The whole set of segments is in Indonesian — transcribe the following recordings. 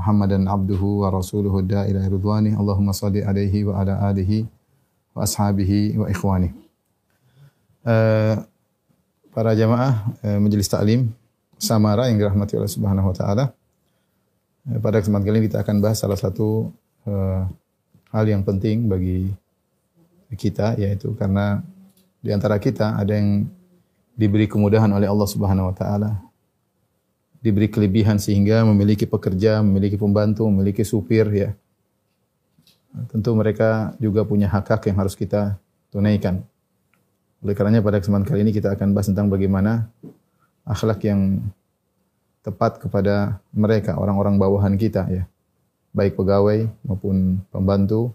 Muhammadan abduhu wa rasuluhu da'ila ridwani Allahumma salli alaihi wa ala alihi wa ashabihi wa ikhwani. Eh, para jamaah eh, majelis taklim Samara yang dirahmati oleh Subhanahu wa taala. Eh, pada kesempatan kali ini kita akan bahas salah satu eh, hal yang penting bagi kita yaitu karena di antara kita ada yang diberi kemudahan oleh Allah Subhanahu wa taala. Diberi kelebihan sehingga memiliki pekerja, memiliki pembantu, memiliki supir ya. Tentu mereka juga punya hak-hak yang harus kita tunaikan. Oleh karenanya pada kesempatan kali ini kita akan bahas tentang bagaimana akhlak yang tepat kepada mereka, orang-orang bawahan kita ya. Baik pegawai maupun pembantu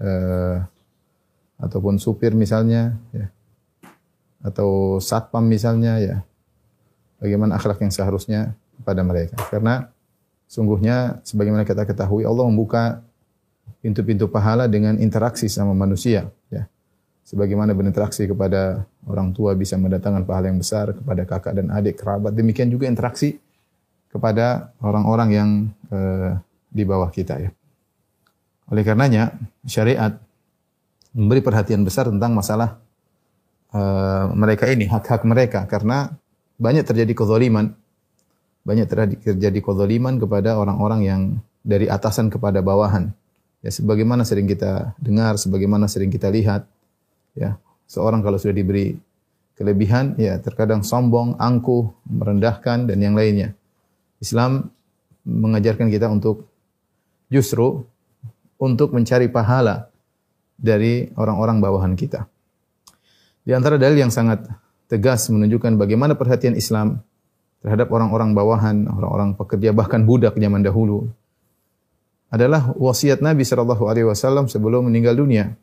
eh, ataupun supir misalnya ya. Atau satpam misalnya ya. Bagaimana akhlak yang seharusnya kepada mereka. Karena sungguhnya sebagaimana kita ketahui Allah membuka pintu-pintu pahala dengan interaksi sama manusia ya. Sebagaimana berinteraksi kepada orang tua bisa mendatangkan pahala yang besar kepada kakak dan adik kerabat. Demikian juga interaksi kepada orang-orang yang eh, di bawah kita ya. Oleh karenanya syariat memberi perhatian besar tentang masalah eh, mereka ini hak-hak mereka. Karena banyak terjadi kezaliman. Banyak terjadi kezaliman kepada orang-orang yang dari atasan kepada bawahan. Ya sebagaimana sering kita dengar sebagaimana sering kita lihat ya. Seorang kalau sudah diberi kelebihan ya terkadang sombong angkuh merendahkan dan yang lainnya. Islam mengajarkan kita untuk justru untuk mencari pahala dari orang-orang bawahan kita. Di antara dalil yang sangat tegas menunjukkan bagaimana perhatian Islam terhadap orang-orang bawahan, orang-orang pekerja bahkan budak zaman dahulu adalah wasiat Nabi Shallallahu Alaihi Wasallam sebelum meninggal dunia.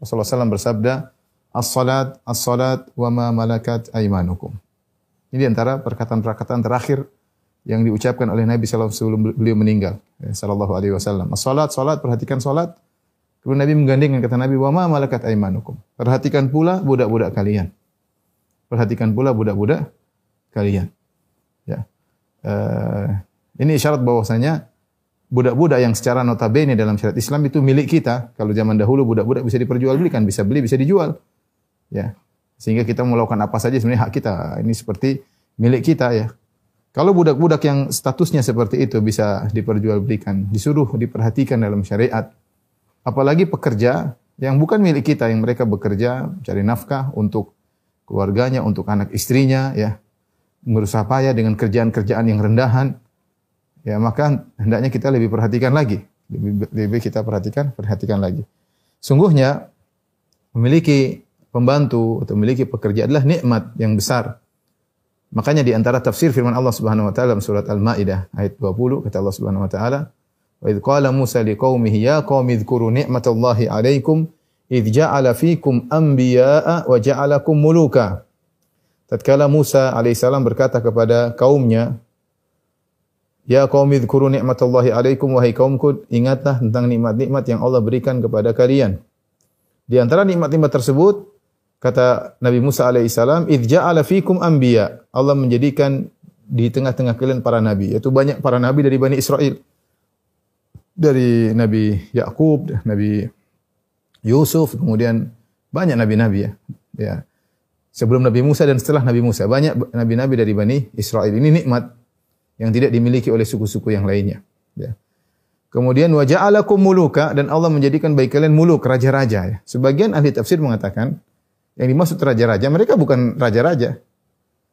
Rasulullah SAW bersabda, as-salat, as-salat, wa ma malakat aimanukum. Ini antara perkataan-perkataan terakhir yang diucapkan oleh Nabi SAW sebelum beliau meninggal. Ya, Sallallahu Alaihi Wasallam. As-salat, salat, perhatikan salat. Kemudian Nabi menggandengkan kata Nabi, wa ma malakat aimanukum. Perhatikan pula budak-budak kalian. Perhatikan pula budak-budak kalian. Ya. Uh, ini isyarat bahwasanya budak-budak yang secara notabene dalam syariat Islam itu milik kita. Kalau zaman dahulu budak-budak bisa diperjualbelikan, bisa beli, bisa dijual. Ya. Sehingga kita melakukan apa saja sebenarnya hak kita. Ini seperti milik kita ya. Kalau budak-budak yang statusnya seperti itu bisa diperjualbelikan, disuruh diperhatikan dalam syariat. Apalagi pekerja yang bukan milik kita, yang mereka bekerja cari nafkah untuk keluarganya, untuk anak istrinya ya. Berusaha payah dengan kerjaan-kerjaan yang rendahan ya maka hendaknya kita lebih perhatikan lagi. Lebih, lebih kita perhatikan, perhatikan lagi. Sungguhnya memiliki pembantu atau memiliki pekerja adalah nikmat yang besar. Makanya di antara tafsir firman Allah Subhanahu wa taala surat Al-Maidah ayat 20 kata Allah Subhanahu wa taala, "Wa idz qala Musa liqaumihi ya qaumi dzkuru ni'matallahi 'alaikum idz ja'ala fikum anbiya'a wa ja'alakum muluka." Tatkala Musa alaihissalam berkata kepada kaumnya, Ya qaumi dzkuru ni'matallahi 'alaikum wahai kaumku ingatlah tentang nikmat-nikmat yang Allah berikan kepada kalian. Di antara nikmat-nikmat tersebut kata Nabi Musa alaihissalam idz ja'ala fikum anbiya. Allah menjadikan di tengah-tengah kalian para nabi, yaitu banyak para nabi dari Bani Israel. Dari Nabi Yakub, Nabi Yusuf, kemudian banyak nabi-nabi ya. Ya. Sebelum Nabi Musa dan setelah Nabi Musa, banyak nabi-nabi dari Bani Israel. Ini nikmat yang tidak dimiliki oleh suku-suku yang lainnya. Ya. Kemudian wa ja'alakum muluka dan Allah menjadikan bagi kalian muluk raja-raja ya. Sebagian ahli tafsir mengatakan yang dimaksud raja-raja mereka bukan raja-raja.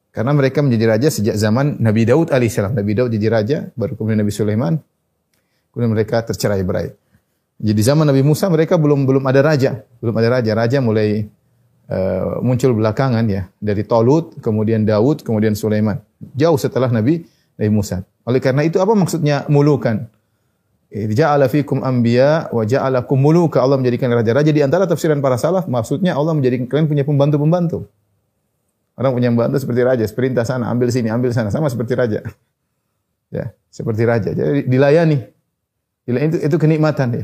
Karena mereka menjadi raja sejak zaman Nabi Daud alaihissalam. Nabi Daud jadi raja, baru kemudian Nabi Sulaiman. Kemudian mereka tercerai berai. Jadi zaman Nabi Musa mereka belum belum ada raja, belum ada raja. Raja mulai uh, muncul belakangan ya, dari Tolut, kemudian Daud, kemudian Sulaiman. Jauh setelah Nabi Nabi Musa. Oleh karena itu apa maksudnya mulukan? Ja'ala fikum anbiya wa ja'alakum muluka. Allah menjadikan raja-raja di antara tafsiran para salaf maksudnya Allah menjadikan kalian punya pembantu-pembantu. Orang punya pembantu seperti raja, perintah sana, ambil sini, ambil sana, sama seperti raja. Ya, seperti raja. Jadi dilayani. Dilayani itu, itu kenikmatan ya.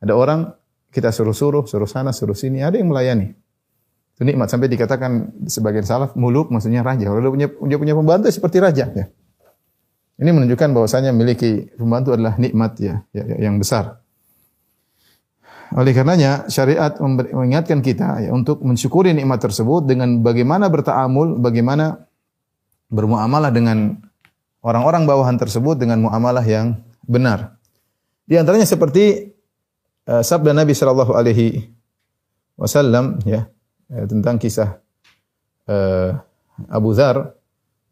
Ada orang kita suruh-suruh, suruh sana, suruh sini, ada yang melayani. Itu nikmat sampai dikatakan sebagian salaf muluk maksudnya raja. Kalau dia punya dia punya pembantu seperti raja ya. Ini menunjukkan bahwasanya memiliki pembantu adalah nikmat ya, ya, ya yang besar. Oleh karenanya syariat mengingatkan kita ya, untuk mensyukuri nikmat tersebut dengan bagaimana bertaamul, bagaimana bermuamalah dengan orang-orang bawahan tersebut dengan muamalah yang benar. Di antaranya seperti uh, sabda Nabi Shallallahu Alaihi Wasallam ya eh, tentang kisah uh, Abu Dhar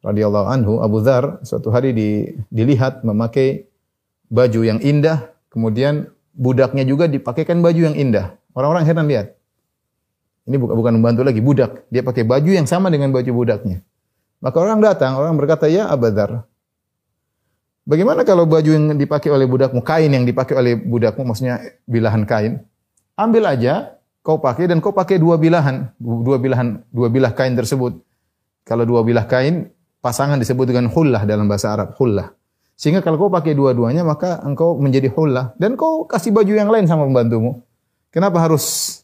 radhiyallahu anhu, Abu Dhar suatu hari di, dilihat memakai baju yang indah, kemudian budaknya juga dipakaikan baju yang indah. Orang-orang heran lihat. Ini bukan bukan membantu lagi, budak. Dia pakai baju yang sama dengan baju budaknya. Maka orang datang, orang berkata, "Ya Abu Dhar, bagaimana kalau baju yang dipakai oleh budakmu, kain yang dipakai oleh budakmu, maksudnya bilahan kain, ambil aja, kau pakai dan kau pakai dua bilahan, dua bilahan, dua bilah kain tersebut. Kalau dua bilah kain, pasangan disebut dengan hullah dalam bahasa Arab, hullah. Sehingga kalau kau pakai dua-duanya maka engkau menjadi hullah dan kau kasih baju yang lain sama pembantumu. Kenapa harus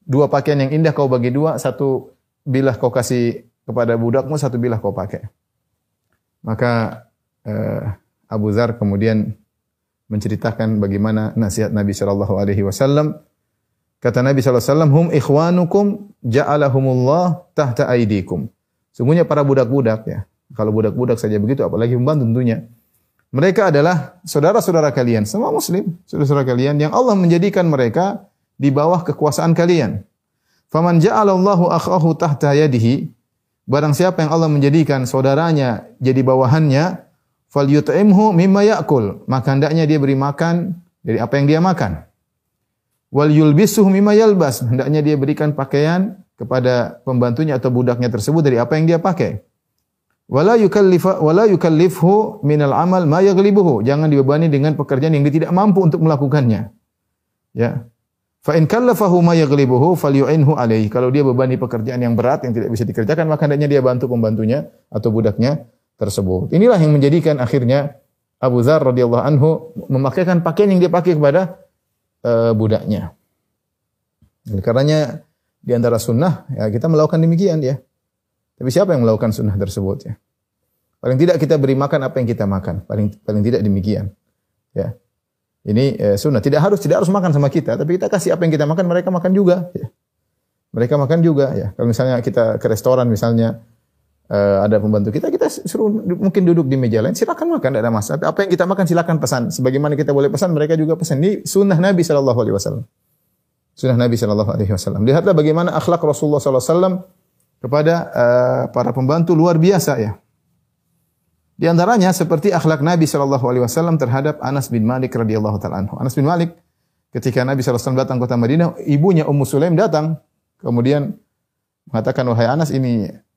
dua pakaian yang indah kau bagi dua, satu bilah kau kasih kepada budakmu, satu bilah kau pakai. Maka eh, Abu Zar kemudian menceritakan bagaimana nasihat Nabi Shallallahu Alaihi Wasallam. Kata Nabi Shallallahu Alaihi Wasallam, "Hum ikhwanukum ja'alahumullah tahta aidikum." Sungguhnya para budak-budak ya, kalau budak-budak saja begitu, apalagi pembantu tentunya. Mereka adalah saudara-saudara kalian, semua muslim, saudara-saudara kalian yang Allah menjadikan mereka di bawah kekuasaan kalian. Faman ja'alallahu akhahu tahta yadihi, barang siapa yang Allah menjadikan saudaranya jadi bawahannya, falyut'imhu mimma ya'kul, maka hendaknya dia beri makan dari apa yang dia makan. Wal yulbisuhu mimma yalbas, hendaknya dia berikan pakaian kepada pembantunya atau budaknya tersebut dari apa yang dia pakai wala yukallifa wala yukallifhu minal amal ma yaghlibuhu. Jangan dibebani dengan pekerjaan yang dia tidak mampu untuk melakukannya. Ya. Fa in kallafahu ma yaghlibuhu falyu'inhu alaihi. Kalau dia bebani pekerjaan yang berat yang tidak bisa dikerjakan, maka hendaknya dia bantu pembantunya atau budaknya tersebut. Inilah yang menjadikan akhirnya Abu Dzar radhiyallahu anhu memakaikan pakaian yang dia pakai kepada uh, budaknya. Oleh karenanya di antara sunnah ya kita melakukan demikian ya. Tapi siapa yang melakukan sunnah tersebut ya? Paling tidak kita beri makan apa yang kita makan. Paling paling tidak demikian. Ya. Ini eh, sunnah. Tidak harus tidak harus makan sama kita, tapi kita kasih apa yang kita makan, mereka makan juga. Ya. Mereka makan juga ya. Kalau misalnya kita ke restoran misalnya eh, ada pembantu kita, kita suruh mungkin duduk di meja lain, silakan makan, tidak ada masalah. Apa yang kita makan silakan pesan. Sebagaimana kita boleh pesan, mereka juga pesan. Ini sunnah Nabi Shallallahu Alaihi Wasallam. Sunnah Nabi Shallallahu Alaihi Wasallam. Lihatlah bagaimana akhlak Rasulullah Sallallahu Alaihi Wasallam kepada uh, para pembantu luar biasa ya. Di antaranya seperti akhlak Nabi Shallallahu Alaihi Wasallam terhadap Anas bin Malik radhiyallahu taala anhu. Anas bin Malik ketika Nabi Shallallahu Alaihi datang kota Madinah, ibunya Ummu Sulaim datang, kemudian mengatakan wahai Anas ini uh,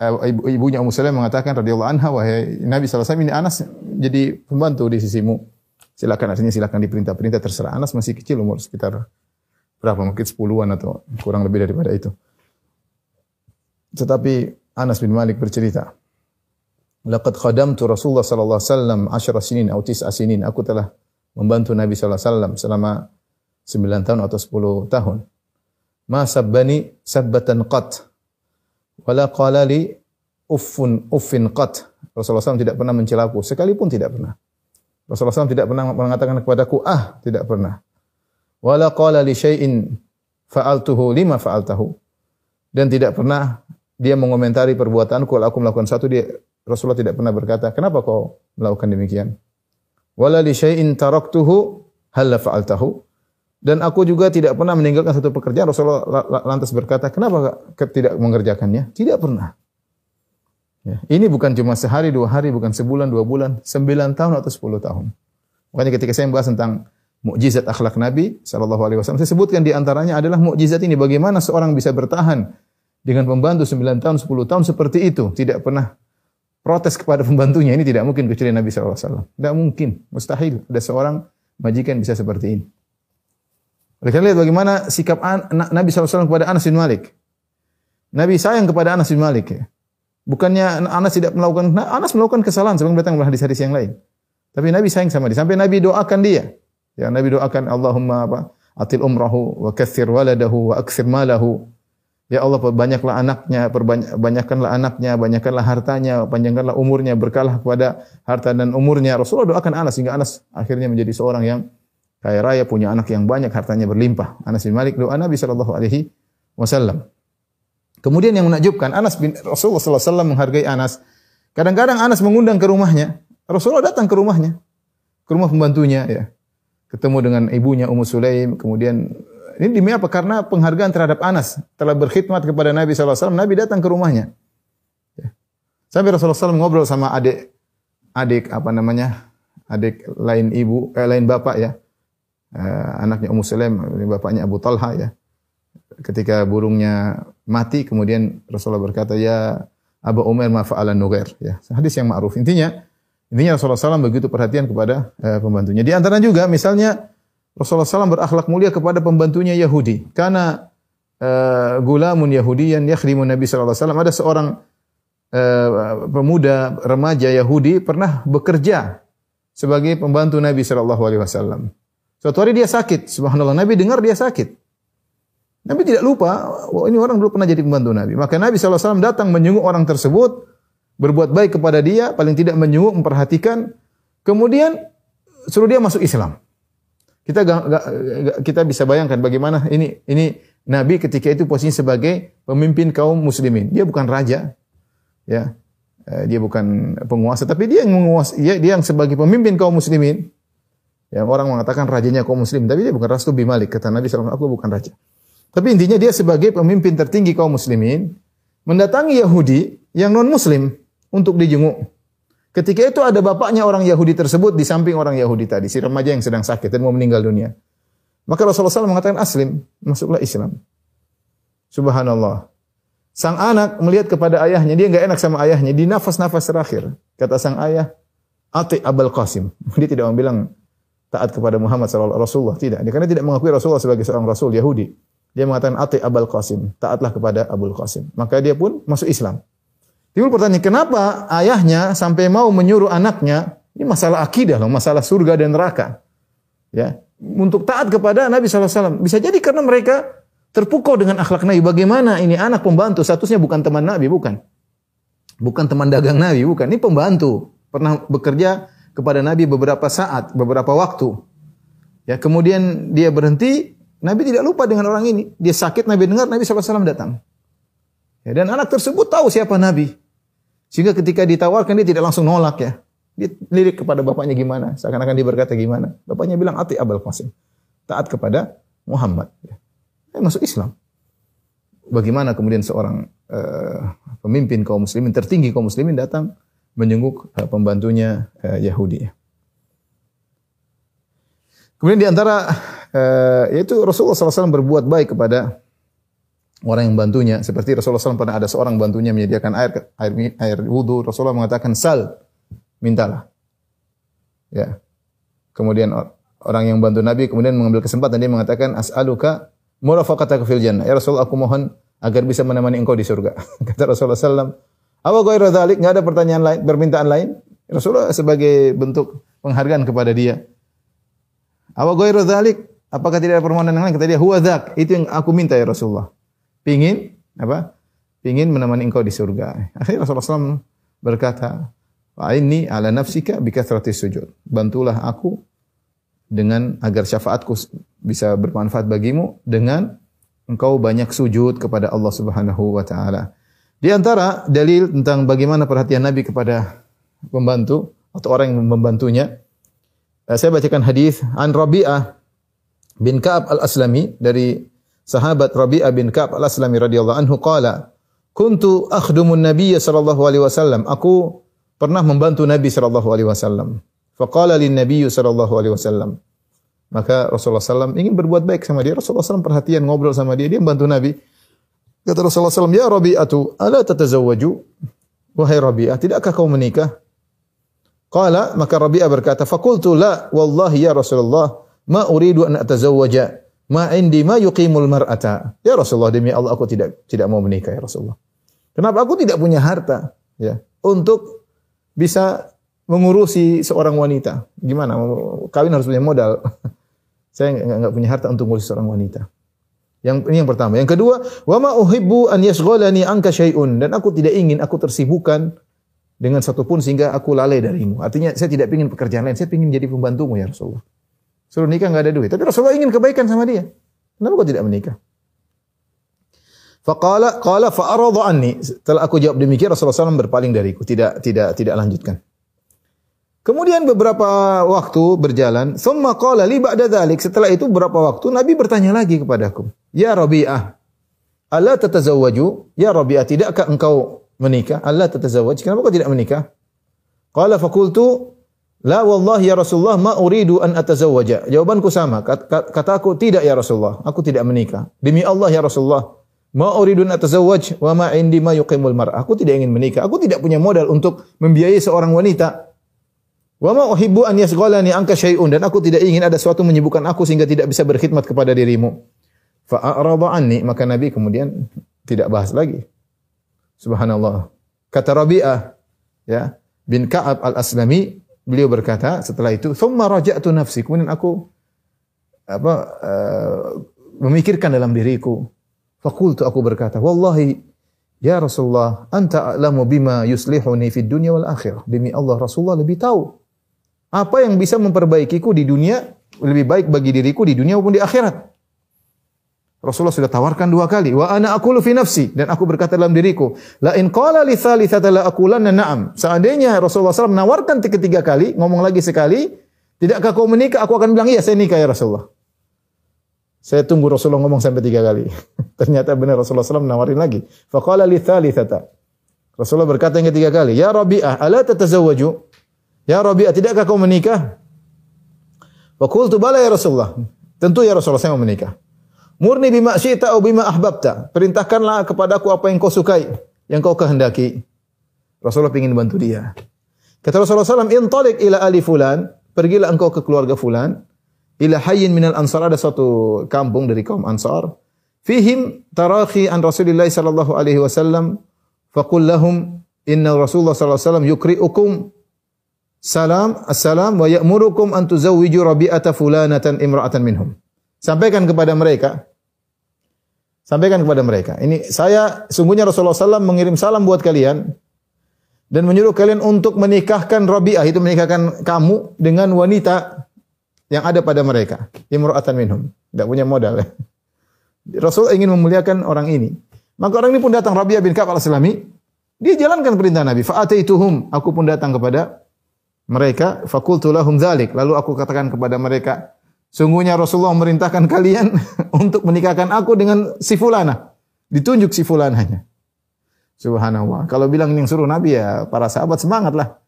ibu, ibunya Ummu Sulaim mengatakan radhiyallahu anha wahai Nabi Shallallahu Alaihi Wasallam ini Anas jadi pembantu di sisimu. Silakan artinya silakan diperintah-perintah terserah. Anas masih kecil umur sekitar berapa mungkin sepuluhan atau kurang lebih daripada itu. Tetapi Anas bin Malik bercerita, Laqad khadamtu Rasulullah sallallahu alaihi wasallam 10 sinin atau 9 sinin. Aku telah membantu Nabi sallallahu alaihi wasallam selama 9 tahun atau 10 tahun. Ma sabbani sabbatan qat. Wala qala li uffun uffin qat. Rasulullah SAW tidak pernah mencelaku, sekalipun tidak pernah. Rasulullah SAW tidak pernah mengatakan kepadaku, ah, tidak pernah. Wala qala li syai'in fa'altuhu lima fa'altahu. Dan tidak pernah dia mengomentari perbuatanku kalau aku melakukan satu dia Rasulullah tidak pernah berkata, "Kenapa kau melakukan demikian?" Wala li syai'in taraktuhu hal fa'altahu. Dan aku juga tidak pernah meninggalkan satu pekerjaan. Rasulullah lantas berkata, "Kenapa tidak mengerjakannya?" Tidak pernah. Ya, ini bukan cuma sehari, dua hari, bukan sebulan, dua bulan, sembilan tahun atau sepuluh tahun. Makanya ketika saya membahas tentang mukjizat akhlak Nabi Shallallahu Alaihi Wasallam, saya sebutkan di antaranya adalah mukjizat ini. Bagaimana seorang bisa bertahan dengan pembantu 9 tahun, 10 tahun seperti itu, tidak pernah protes kepada pembantunya ini tidak mungkin kecuali Nabi SAW. Tidak mungkin, mustahil ada seorang majikan bisa seperti ini. Oleh lihat bagaimana sikap Nabi SAW kepada Anas bin Malik. Nabi sayang kepada Anas bin Malik. Ya. Bukannya Anas tidak melakukan, nah, Anas melakukan kesalahan sebagaimana datang di hadis-hadis yang lain. Tapi Nabi sayang sama dia. Sampai Nabi doakan dia. Ya, Nabi doakan Allahumma apa? Atil umrahu wa kathir waladahu wa aksir malahu. Ya Allah perbanyaklah anaknya, perbanyakkanlah anaknya, banyakkanlah hartanya, panjangkanlah umurnya, berkalah kepada harta dan umurnya. Rasulullah doakan Anas sehingga Anas akhirnya menjadi seorang yang kaya raya, punya anak yang banyak, hartanya berlimpah. Anas bin Malik doa Nabi sallallahu alaihi wasallam. Kemudian yang menakjubkan Anas bin Rasulullah sallallahu alaihi wasallam menghargai Anas. Kadang-kadang Anas mengundang ke rumahnya. Rasulullah datang ke rumahnya. Ke rumah pembantunya ya. Ketemu dengan ibunya Ummu Sulaim, kemudian ini demi apa? Karena penghargaan terhadap Anas telah berkhidmat kepada Nabi SAW. Nabi datang ke rumahnya. Ya. Sampai Rasulullah SAW ngobrol sama adik, adik apa namanya, adik lain ibu, eh, lain bapak ya, eh, anaknya Ummu Sulaim, bapaknya Abu Talha ya. Ketika burungnya mati, kemudian Rasulullah berkata, ya Abu Umar mafa'ala nugair. Ya, hadis yang ma'ruf. Intinya, intinya Rasulullah SAW begitu perhatian kepada eh, pembantunya. Di antara juga, misalnya Rasulullah SAW berakhlak mulia kepada pembantunya Yahudi. Karena uh, gulamun Yahudi yang yakhrimu Nabi SAW. Ada seorang uh, pemuda remaja Yahudi pernah bekerja sebagai pembantu Nabi SAW. Suatu hari dia sakit, subhanallah. Nabi dengar dia sakit. Nabi tidak lupa, oh, ini orang dulu pernah jadi pembantu Nabi. Maka Nabi SAW datang menyungguh orang tersebut, berbuat baik kepada dia, paling tidak menyungguh, memperhatikan. Kemudian suruh dia masuk Islam. Kita gak, gak, kita bisa bayangkan bagaimana ini ini Nabi ketika itu posisinya sebagai pemimpin kaum muslimin. Dia bukan raja, ya, eh, dia bukan penguasa, tapi dia yang menguasai, dia yang sebagai pemimpin kaum muslimin. Ya, orang mengatakan rajanya kaum muslim, tapi dia bukan Rasul bin Malik. Kata Nabi SAW, aku bukan raja. Tapi intinya dia sebagai pemimpin tertinggi kaum muslimin, mendatangi Yahudi yang non muslim untuk dijenguk. Ketika itu ada bapaknya orang Yahudi tersebut di samping orang Yahudi tadi, si remaja yang sedang sakit dan mau meninggal dunia. Maka Rasulullah SAW mengatakan aslim, masuklah Islam. Subhanallah. Sang anak melihat kepada ayahnya, dia nggak enak sama ayahnya di nafas-nafas terakhir. Kata sang ayah, Ati Abul Qasim. Dia tidak bilang taat kepada Muhammad SAW, Rasulullah. Tidak. Dia karena tidak mengakui Rasulullah sebagai seorang Rasul Yahudi. Dia mengatakan Ati Abul Qasim. Taatlah kepada Abul Qasim. Maka dia pun masuk Islam. Timbul pertanyaan, kenapa ayahnya sampai mau menyuruh anaknya, ini masalah akidah loh, masalah surga dan neraka. Ya, untuk taat kepada Nabi SAW. Bisa jadi karena mereka terpukau dengan akhlak Nabi. Bagaimana ini anak pembantu, statusnya bukan teman Nabi, bukan. Bukan teman dagang Nabi, bukan. Ini pembantu. Pernah bekerja kepada Nabi beberapa saat, beberapa waktu. Ya, kemudian dia berhenti, Nabi tidak lupa dengan orang ini. Dia sakit, Nabi dengar, Nabi SAW datang. Ya, dan anak tersebut tahu siapa Nabi. Sehingga ketika ditawarkan dia tidak langsung nolak ya. Dia lirik kepada bapaknya gimana. Seakan-akan dia berkata gimana. Bapaknya bilang ati abal qasim. Taat kepada Muhammad. Ya. Eh, masuk Islam. Bagaimana kemudian seorang uh, pemimpin kaum muslimin, tertinggi kaum muslimin datang menjenguk uh, pembantunya uh, Yahudi. Kemudian di antara uh, yaitu Rasulullah SAW berbuat baik kepada orang yang bantunya. Seperti Rasulullah SAW pernah ada seorang bantunya menyediakan air air air wudhu. Rasulullah mengatakan sal mintalah. Ya. Kemudian orang yang bantu Nabi kemudian mengambil kesempatan dia mengatakan as'aluka murafaqataka fil jannah. Ya Rasul aku mohon agar bisa menemani engkau di surga. Kata Rasulullah SAW apa ghairu dzalik enggak ada pertanyaan lain permintaan lain Rasulullah sebagai bentuk penghargaan kepada dia apa ghairu dzalik apakah tidak ada permohonan yang lain kata dia huwa dzak itu yang aku minta ya Rasulullah pingin apa? Pingin menemani engkau di surga. Akhirnya Rasulullah SAW berkata, ini ala nafsika bikathrati sujud. Bantulah aku dengan agar syafaatku bisa bermanfaat bagimu dengan engkau banyak sujud kepada Allah Subhanahu wa taala. Di antara dalil tentang bagaimana perhatian Nabi kepada pembantu atau orang yang membantunya, eh, saya bacakan hadis an Rabi'ah bin Ka'ab al-Aslami dari sahabat Rabi'ah bin Ka'ab al-Aslami radhiyallahu anhu. Qala kuntu akhdumun nabiyya sallallahu alaihi wasallam. Aku pernah membantu Nabi sallallahu alaihi wasallam. Faqala lin nabiyyi sallallahu alaihi wasallam. Maka Rasulullah SAW ingin berbuat baik sama dia. Rasulullah SAW perhatian ngobrol sama dia. Dia membantu Nabi kata Rasulullah SAW ya Rabi'atu ala tatazawwaju wahai Rabi'ah, tidakkah kau menikah? Qala maka Rabi'ah berkata, "Fakultu la wallahi ya Rasulullah, ma uridu an atazawwaja, ma indi ma yuqimul mar'ata." Ya Rasulullah, demi Allah aku tidak tidak mau menikah ya Rasulullah. Kenapa aku tidak punya harta ya untuk bisa mengurusi seorang wanita? Gimana? Kawin harus punya modal. Saya enggak punya harta untuk mengurusi seorang wanita. Yang ini yang pertama. Yang kedua, wa ma uhibbu an yashghalani anka syai'un dan aku tidak ingin aku tersibukkan dengan satu pun sehingga aku lalai darimu. Artinya saya tidak ingin pekerjaan lain, saya ingin jadi pembantumu ya Rasulullah. Suruh nikah enggak ada duit, tapi Rasulullah ingin kebaikan sama dia. Kenapa kau tidak menikah? Faqala qala fa arada anni. Setelah aku jawab demikian Rasulullah SAW berpaling dariku, tidak tidak tidak lanjutkan. Kemudian beberapa waktu berjalan, thumma qala li ba'da dzalik. Setelah itu beberapa waktu Nabi bertanya lagi kepadaku. Ya Rabi'ah, Allah tatazawwaju? Ya Rabi'ah, tidakkah engkau menikah? Allah tatazawwaj? Kenapa kau tidak menikah? Qala fakultu La wallahi ya Rasulullah ma uridu an atazawwaja. Jawabanku sama. Kataku tidak ya Rasulullah, aku tidak menikah. Demi Allah ya Rasulullah, ma uridu an atazawwaj wa ma indi ma yuqimul mar'ah. Aku tidak ingin menikah. Aku tidak punya modal untuk membiayai seorang wanita. Wa ma uhibbu an yasghalani anka syai'un dan aku tidak ingin ada sesuatu menyibukkan aku sehingga tidak bisa berkhidmat kepada dirimu. Fa'arada anni, maka Nabi kemudian tidak bahas lagi. Subhanallah. Kata Rabi'ah, ya, bin Ka'ab al-Aslami, beliau berkata setelah itu, "Tsumma raja'tu nafsi." Kemudian aku apa uh, memikirkan dalam diriku. Fakultu aku berkata, "Wallahi ya Rasulullah, anta a'lamu bima yuslihuni fid dunya wal akhirah." Demi Allah Rasulullah lebih tahu apa yang bisa memperbaikiku di dunia lebih baik bagi diriku di dunia maupun di akhirat. Rasulullah sudah tawarkan dua kali. Wa ana aqulu fi nafsi dan aku berkata dalam diriku, la in qala li thalithata la aqulanna na'am. Seandainya Rasulullah SAW menawarkan ketiga kali, ngomong lagi sekali, tidakkah kau menikah? Aku akan bilang iya, saya nikah ya Rasulullah. Saya tunggu Rasulullah ngomong sampai tiga kali. Ternyata benar Rasulullah SAW menawarin lagi. Faqala li thalithata. Rasulullah berkata yang ketiga kali, Ya Rabi'ah, ala tatazawwaju? Ya Rabi'ah, tidakkah kau menikah? Faqultu bala ya Rasulullah. Tentu ya Rasulullah saya mau menikah. Murni bima syi'ta au bima ahbabta. Perintahkanlah kepadaku apa yang kau sukai, yang kau kehendaki. Rasulullah ingin bantu dia. Kata Rasulullah SAW, intalik ila ali fulan, pergilah engkau ke keluarga fulan, ila hayyin minal ansar, ada suatu kampung dari kaum ansar, fihim tarakhi an Rasulullah sallallahu alaihi wasallam, faqul lahum, inna Rasulullah sallallahu alaihi wasallam yukri'ukum salam, assalam, wa ya'murukum an tuzawwiju rabi'ata fulanatan imra'atan minhum. Sampaikan kepada mereka, Sampaikan kepada mereka. Ini saya sungguhnya Rasulullah SAW mengirim salam buat kalian dan menyuruh kalian untuk menikahkan Rabi'ah itu menikahkan kamu dengan wanita yang ada pada mereka. Imra'atan minhum. Tidak punya modal. Rasul ingin memuliakan orang ini. Maka orang ini pun datang Rabi'ah bin Ka'ab al-Islami. Dia jalankan perintah Nabi. Fa'ataituhum. Aku pun datang kepada mereka. Fakultu lahum dhalik. Lalu aku katakan kepada mereka. Sungguhnya Rasulullah memerintahkan kalian untuk menikahkan aku dengan si fulana. Ditunjuk si fulananya. Subhanallah. Kalau bilang yang suruh Nabi ya para sahabat semangat lah.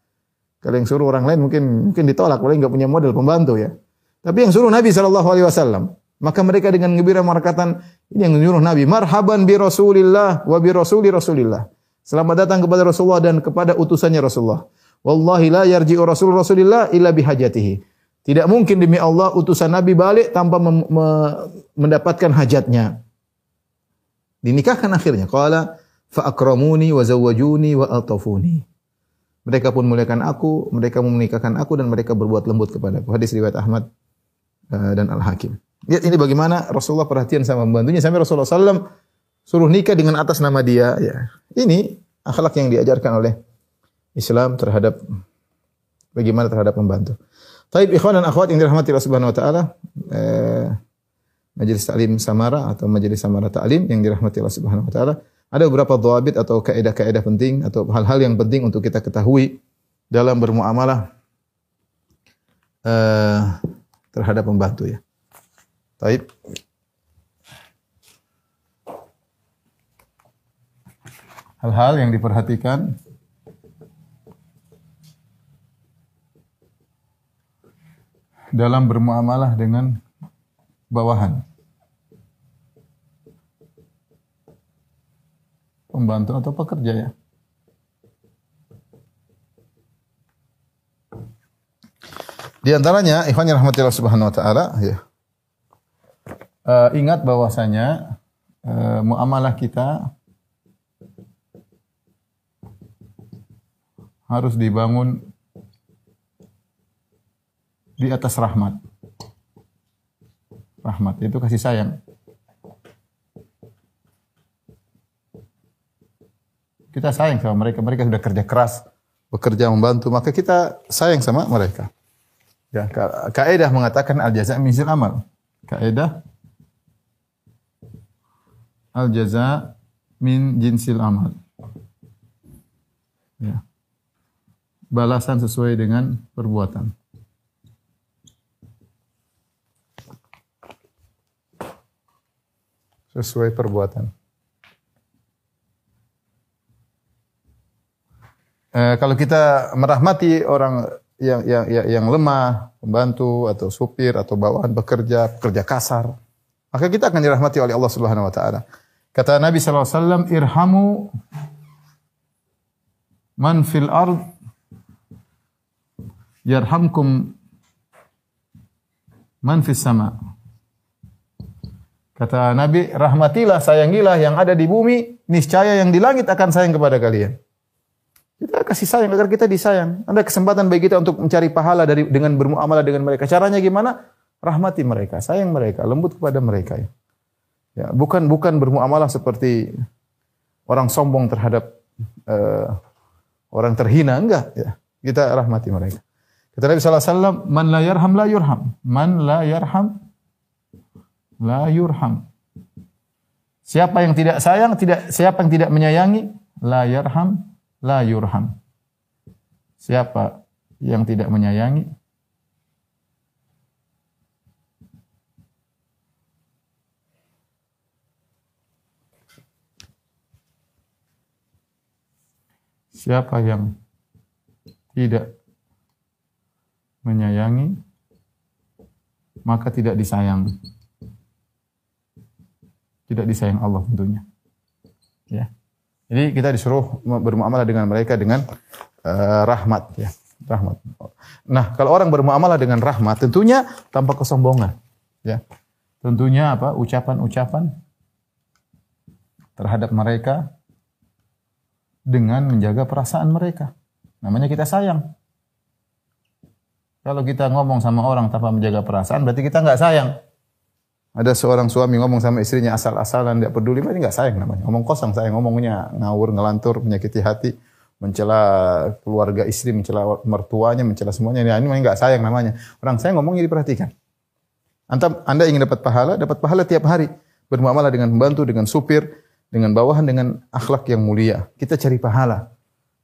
Kalau yang suruh orang lain mungkin mungkin ditolak, paling nggak punya model pembantu ya. Tapi yang suruh Nabi Shallallahu Alaihi Wasallam, maka mereka dengan gembira mengatakan ini yang menyuruh Nabi, marhaban bi Rasulillah wa bi Rasuli Rasulillah. Selamat datang kepada Rasulullah dan kepada utusannya Rasulullah. Wallahi la yarji'u Rasul Rasulillah illa bihajatihi. Tidak mungkin demi Allah utusan Nabi balik tanpa mendapatkan hajatnya. Dinikahkan akhirnya. Qala fa akramuni wa zawwajuni wa altafuni. Mereka pun muliakan aku, mereka menikahkan aku dan mereka berbuat lembut kepadaku. Hadis riwayat Ahmad uh, dan Al-Hakim. Lihat ini bagaimana Rasulullah perhatian sama membantunya sampai Rasulullah SAW suruh nikah dengan atas nama dia. Ya. Ini akhlak yang diajarkan oleh Islam terhadap bagaimana terhadap membantu. Taib ikhwan dan akhwat yang dirahmati Allah Subhanahu wa taala, eh, Majelis Taklim Samara atau Majelis Samara Taklim yang dirahmati Allah Subhanahu wa taala, ada beberapa dhawabit atau kaidah-kaidah penting atau hal-hal yang penting untuk kita ketahui dalam bermuamalah eh, terhadap pembantu ya. Taib. Hal-hal yang diperhatikan dalam bermuamalah dengan bawahan. Pembantu atau pekerja ya. Di antaranya, ikhwan yang rahmatillah subhanahu wa ta'ala, ya. Uh, ingat bahwasanya uh, muamalah kita harus dibangun di atas rahmat. Rahmat itu kasih sayang. Kita sayang sama mereka, mereka sudah kerja keras, bekerja membantu, maka kita sayang sama mereka. Ya, ka- kaidah mengatakan al jaza min amal. Kaidah al jaza min jinsil amal. Ya. Balasan sesuai dengan perbuatan. Sesuai perbuatan. Eh, kalau kita merahmati orang yang yang yang, yang lemah, pembantu atau supir atau bawahan bekerja, pekerja kasar, maka kita akan dirahmati oleh Allah Subhanahu wa taala. Kata Nabi sallallahu alaihi wasallam, "Irhamu man fil ard yarhamkum man fis sama." Kata Nabi, rahmatilah, sayangilah yang ada di bumi, niscaya yang di langit akan sayang kepada kalian. Kita kasih sayang agar kita disayang. Ada kesempatan bagi kita untuk mencari pahala dari dengan bermuamalah dengan mereka. Caranya gimana? Rahmati mereka, sayang mereka, lembut kepada mereka. Ya, ya bukan bukan bermuamalah seperti orang sombong terhadap uh, orang terhina, enggak. Ya, kita rahmati mereka. Kata Nabi sallallahu alaihi wasallam, "Man la yarham la yurham." Man la yarham la yurham. Siapa yang tidak sayang, tidak siapa yang tidak menyayangi, la yarham la yurham. Siapa yang tidak menyayangi Siapa yang tidak menyayangi maka tidak disayang. Tidak disayang Allah tentunya. Ya. Jadi kita disuruh bermuamalah dengan mereka dengan uh, rahmat ya, rahmat. Nah, kalau orang bermuamalah dengan rahmat tentunya tanpa kesombongan, ya. Tentunya apa? ucapan-ucapan terhadap mereka dengan menjaga perasaan mereka. Namanya kita sayang. Kalau kita ngomong sama orang tanpa menjaga perasaan, berarti kita nggak sayang. Ada seorang suami ngomong sama istrinya asal-asalan, tidak peduli, berarti nggak sayang namanya. Ngomong kosong sayang, ngomongnya ngawur, ngelantur, menyakiti hati, mencela keluarga istri, mencela mertuanya, mencela semuanya. Ini nggak sayang namanya. Orang sayang ngomongnya diperhatikan. Anda, anda ingin dapat pahala, dapat pahala tiap hari. Bermuamalah dengan pembantu, dengan supir, dengan bawahan, dengan akhlak yang mulia. Kita cari pahala.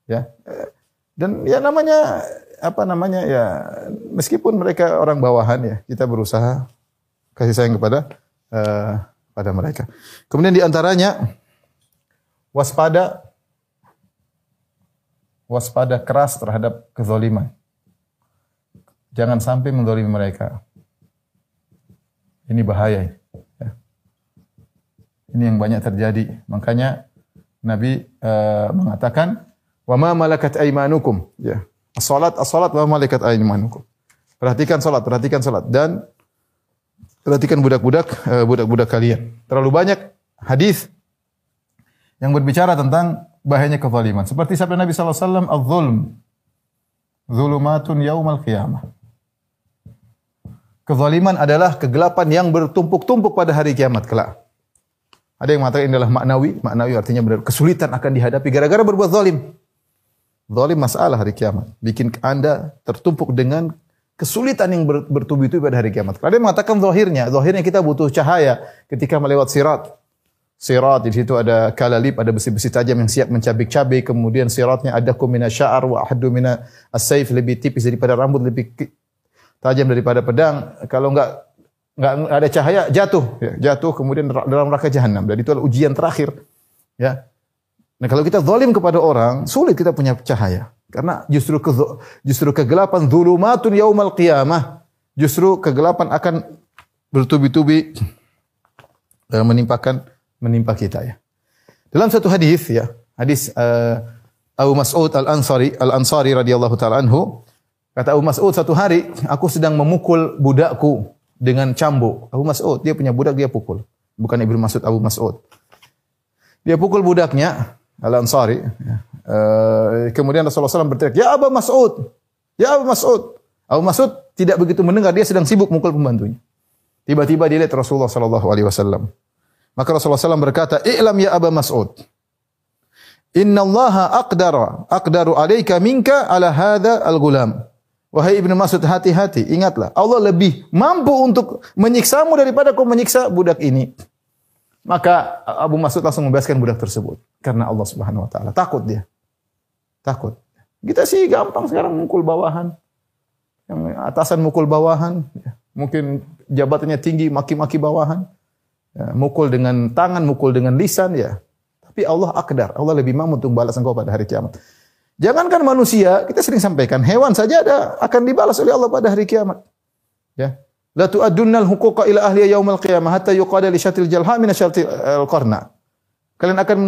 Ya. Dan ya namanya apa namanya ya meskipun mereka orang bawahan ya, kita berusaha kasih sayang kepada uh, pada mereka. Kemudian di antaranya waspada waspada keras terhadap kezaliman. Jangan sampai mendolimi mereka. Ini bahaya. Ya. Ini yang banyak terjadi. Makanya Nabi uh, mengatakan, "Wa ma malakat aimanukum." Ya. As-salat, as-salat wa malakat aimanukum. Perhatikan salat, perhatikan salat dan Perhatikan budak-budak eh, budak-budak kalian. Terlalu banyak hadis yang berbicara tentang bahayanya kezaliman. Seperti sabda Nabi sallallahu alaihi wasallam, "Adz-dzulm dzulumatun yaumal qiyamah." Kezaliman adalah kegelapan yang bertumpuk-tumpuk pada hari kiamat kelak. Ada yang mengatakan ini adalah maknawi, maknawi artinya benar kesulitan akan dihadapi gara-gara berbuat zalim. Zalim masalah hari kiamat, bikin Anda tertumpuk dengan kesulitan yang bertubi-tubi pada hari kiamat. Ada yang mengatakan zahirnya, zahirnya kita butuh cahaya ketika melewat sirat. Sirat di situ ada kalalib, ada besi-besi tajam yang siap mencabik-cabik, kemudian siratnya ada kumina sya'ar wa ahadu mina as-saif lebih tipis daripada rambut, lebih tajam daripada pedang. Kalau enggak enggak ada cahaya jatuh, ya, jatuh kemudian dalam neraka jahanam. Dan itu adalah ujian terakhir. Ya. Nah, kalau kita zalim kepada orang, sulit kita punya cahaya. Karena justru ke, justru kegelapan zulumatun yaumal qiyamah. Justru kegelapan akan bertubi-tubi uh, menimpakan menimpa kita ya. Dalam satu hadis ya, hadis uh, Abu Mas'ud Al-Ansari Al-Ansari radhiyallahu taala anhu Kata Abu Mas'ud satu hari, aku sedang memukul budakku dengan cambuk. Abu Mas'ud, dia punya budak dia pukul. Bukan Ibnu Mas'ud, Abu Mas'ud. Dia pukul budaknya, Al-Ansari. Uh, kemudian Rasulullah SAW berteriak, Ya Abu Mas'ud, Ya Abu Mas'ud. Abu Mas'ud tidak begitu mendengar, dia sedang sibuk mukul pembantunya. Tiba-tiba dia lihat Rasulullah Sallallahu Alaihi Wasallam. Maka Rasulullah SAW berkata, I'lam ya Abu Mas'ud. Inna Allah aqdara, aqdaru alaika minka ala hadha al-gulam. Wahai Ibnu Mas'ud, hati-hati, ingatlah. Allah lebih mampu untuk menyiksamu daripada kau menyiksa budak ini. Maka Abu Mas'ud langsung membebaskan budak tersebut. Karena Allah subhanahu wa ta'ala. Takut dia. Takut. Kita sih gampang sekarang mukul bawahan. Yang atasan mukul bawahan. Mungkin jabatannya tinggi, maki-maki bawahan. Ya, mukul dengan tangan, mukul dengan lisan. ya. Tapi Allah akdar. Allah lebih mampu untuk balas engkau pada hari kiamat. Jangankan manusia, kita sering sampaikan, hewan saja ada akan dibalas oleh Allah pada hari kiamat. Ya. La tu'addunnal huquqa ila ahli yaumal qiyamah hatta yuqada li syatil jalha min syatil qarna. Kalian akan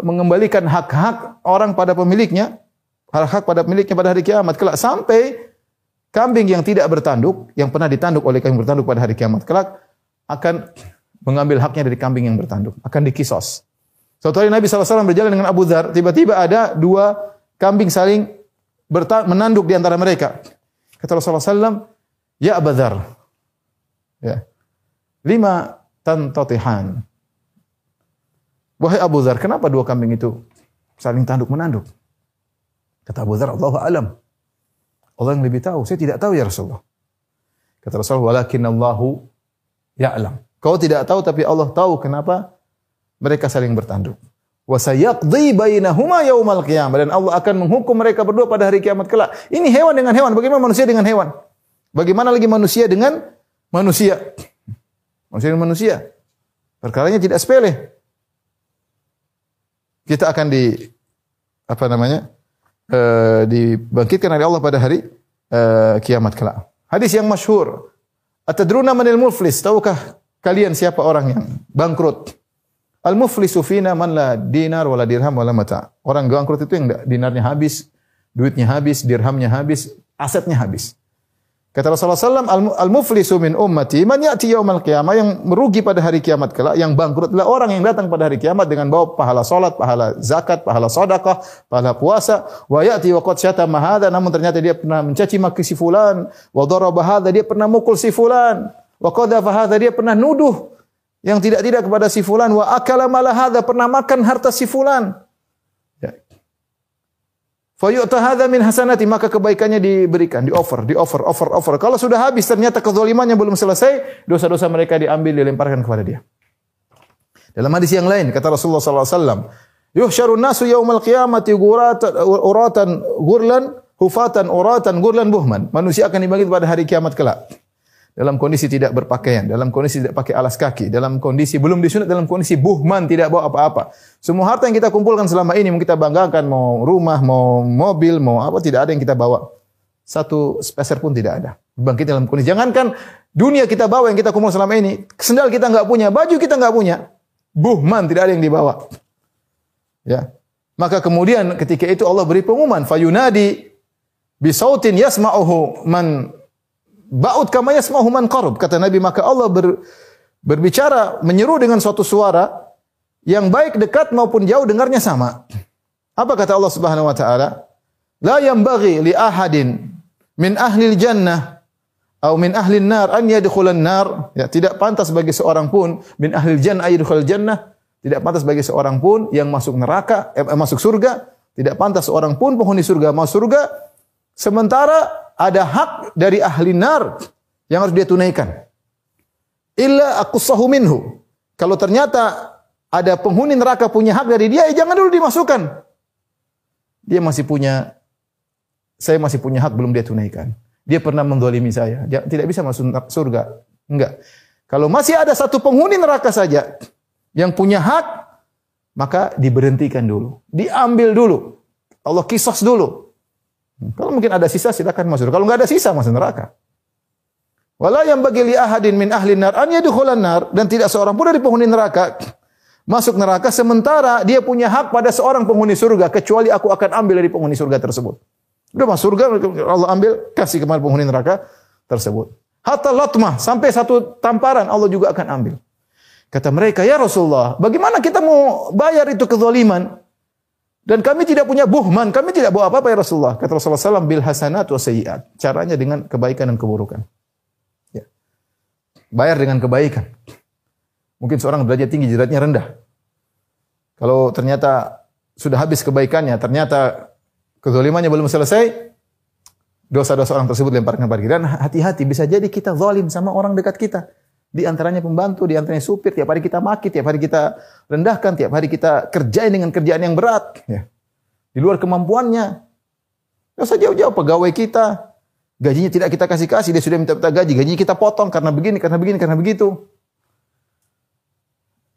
mengembalikan hak-hak orang pada pemiliknya, hak-hak pada pemiliknya pada hari kiamat kelak sampai kambing yang tidak bertanduk, yang pernah ditanduk oleh kambing bertanduk pada hari kiamat kelak akan mengambil haknya dari kambing yang bertanduk, akan dikisos. Suatu hari Nabi SAW berjalan dengan Abu Dhar, tiba-tiba ada dua kambing saling menanduk di antara mereka. Kata Rasulullah SAW, Ya Abu Dhar, ya, lima tantatihan. Wahai Abu Dhar, kenapa dua kambing itu saling tanduk menanduk? Kata Abu Dhar, Allah alam. Allah yang lebih tahu. Saya tidak tahu ya Rasulullah. Kata Rasulullah, walakin Allahu ya'lam. Kau tidak tahu tapi Allah tahu kenapa mereka saling bertanduk wa sayaqdi bainahuma yaumal qiyamah dan Allah akan menghukum mereka berdua pada hari kiamat kelak. Ini hewan dengan hewan, bagaimana manusia dengan hewan? Bagaimana lagi manusia dengan manusia? Manusia dengan manusia. Perkaranya tidak sepele. Kita akan di apa namanya? Uh, dibangkitkan oleh Allah pada hari uh, kiamat kelak. Hadis yang masyhur. Atadruna manil muflis? Tahukah kalian siapa orang yang bangkrut? Al-muflisu fina man la dinar wala dirham wala mata. Orang bangkrut itu yang dinarnya habis, duitnya habis, dirhamnya habis, asetnya habis. Kata Rasulullah SAW, Al-muflisu min ummati man ya'ti yaumal qiyamah yang merugi pada hari kiamat kelak, yang bangkrut adalah orang yang datang pada hari kiamat dengan bawa pahala salat, pahala zakat, pahala sedekah, pahala puasa, wa ya'ti wa qad syatama hadha, namun ternyata dia pernah mencaci maki si fulan, wa daraba hadha, dia pernah mukul si fulan, wa qadhafa hadha, dia pernah nuduh yang tidak-tidak kepada si fulan. Wa akala malah hadza pernah makan harta si fulan. Fayu'ta hadza min hasanati maka kebaikannya diberikan, di offer, di offer, offer, offer. Kalau sudah habis ternyata kezalimannya belum selesai, dosa-dosa mereka diambil dilemparkan kepada dia. Dalam hadis yang lain kata Rasulullah sallallahu alaihi wasallam, "Yuhsyarun nasu yaumal qiyamati ghuratan uratan ghurlan hufatan uratan ghurlan buhman." Manusia akan dibangkit pada hari kiamat kelak dalam kondisi tidak berpakaian, dalam kondisi tidak pakai alas kaki, dalam kondisi belum disunat, dalam kondisi buhman tidak bawa apa-apa. Semua harta yang kita kumpulkan selama ini mau kita banggakan, mau rumah, mau mobil, mau apa tidak ada yang kita bawa. Satu speser pun tidak ada. Bangkit dalam kondisi. Jangankan dunia kita bawa yang kita kumpul selama ini, sendal kita nggak punya, baju kita nggak punya, buhman tidak ada yang dibawa. Ya. Maka kemudian ketika itu Allah beri pengumuman, fayunadi bisautin yasma'uhu man Ba'ud kama yasma'u man qarub. Kata Nabi, maka Allah ber, berbicara, menyeru dengan suatu suara yang baik dekat maupun jauh dengarnya sama. Apa kata Allah Subhanahu wa taala? La yanbaghi li ahadin min ahli jannah atau min ahli nar an yadkhulan nar. Ya, tidak pantas bagi seorang pun min ahli jannah yadkhul jannah, tidak pantas bagi seorang pun yang masuk neraka, eh, masuk surga, tidak pantas seorang pun penghuni surga masuk surga sementara ada hak dari ahli nar yang harus dia tunaikan. Illa aqsahu minhu. Kalau ternyata ada penghuni neraka punya hak dari dia, eh, jangan dulu dimasukkan. Dia masih punya saya masih punya hak belum dia tunaikan. Dia pernah mendolimi saya. Dia tidak bisa masuk surga. Enggak. Kalau masih ada satu penghuni neraka saja yang punya hak, maka diberhentikan dulu. Diambil dulu. Allah kisos dulu. Kalau mungkin ada sisa silakan masuk. Kalau nggak ada sisa masuk neraka. Wala yang bagi li ahadin min ahli nar an nar dan tidak seorang pun dari penghuni neraka masuk neraka sementara dia punya hak pada seorang penghuni surga kecuali aku akan ambil dari penghuni surga tersebut. Udah masuk surga, Allah ambil, kasih kepada penghuni neraka tersebut. Hatta latmah, sampai satu tamparan Allah juga akan ambil. Kata mereka, ya Rasulullah, bagaimana kita mau bayar itu kezaliman? Dan kami tidak punya buhman, kami tidak bawa apa-apa ya Rasulullah. Kata Rasulullah SAW, bil hasanat wa sayyiat. Caranya dengan kebaikan dan keburukan. Ya. Bayar dengan kebaikan. Mungkin seorang derajat tinggi, derajatnya rendah. Kalau ternyata sudah habis kebaikannya, ternyata kezalimannya belum selesai, dosa-dosa orang tersebut lemparkan kepada kita. Dan hati-hati, bisa jadi kita zalim sama orang dekat kita. Di antaranya pembantu, di antaranya supir, tiap hari kita maki, tiap hari kita rendahkan, tiap hari kita kerjain dengan kerjaan yang berat. Ya. Di luar kemampuannya. Gak usah jauh-jauh pegawai kita. Gajinya tidak kita kasih-kasih, dia sudah minta-minta gaji. Gajinya kita potong karena begini, karena begini, karena begitu.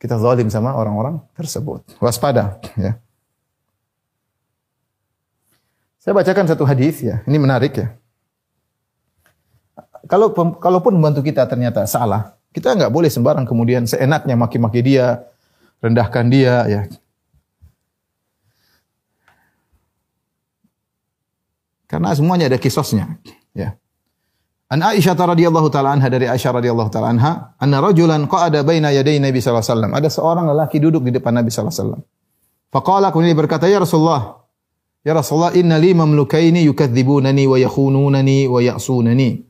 Kita zalim sama orang-orang tersebut. Waspada. Ya. Saya bacakan satu hadis ya. Ini menarik ya. Kalau kalaupun membantu kita ternyata salah, kita nggak boleh sembarang kemudian seenaknya maki-maki dia, rendahkan dia ya. Karena semuanya ada kisosnya, ya. An Aisyah radhiyallahu taala anha dari Aisyah radhiyallahu taala anha, anna rajulan qa'ada baina yaday Nabi sallallahu alaihi wasallam. Ada seorang lelaki duduk di depan Nabi sallallahu alaihi wasallam. Faqala kemudian berkata, "Ya Rasulullah, ya Rasulullah, inna li mamlukaini yukadzibunani wa yakhununani wa ya'sunani."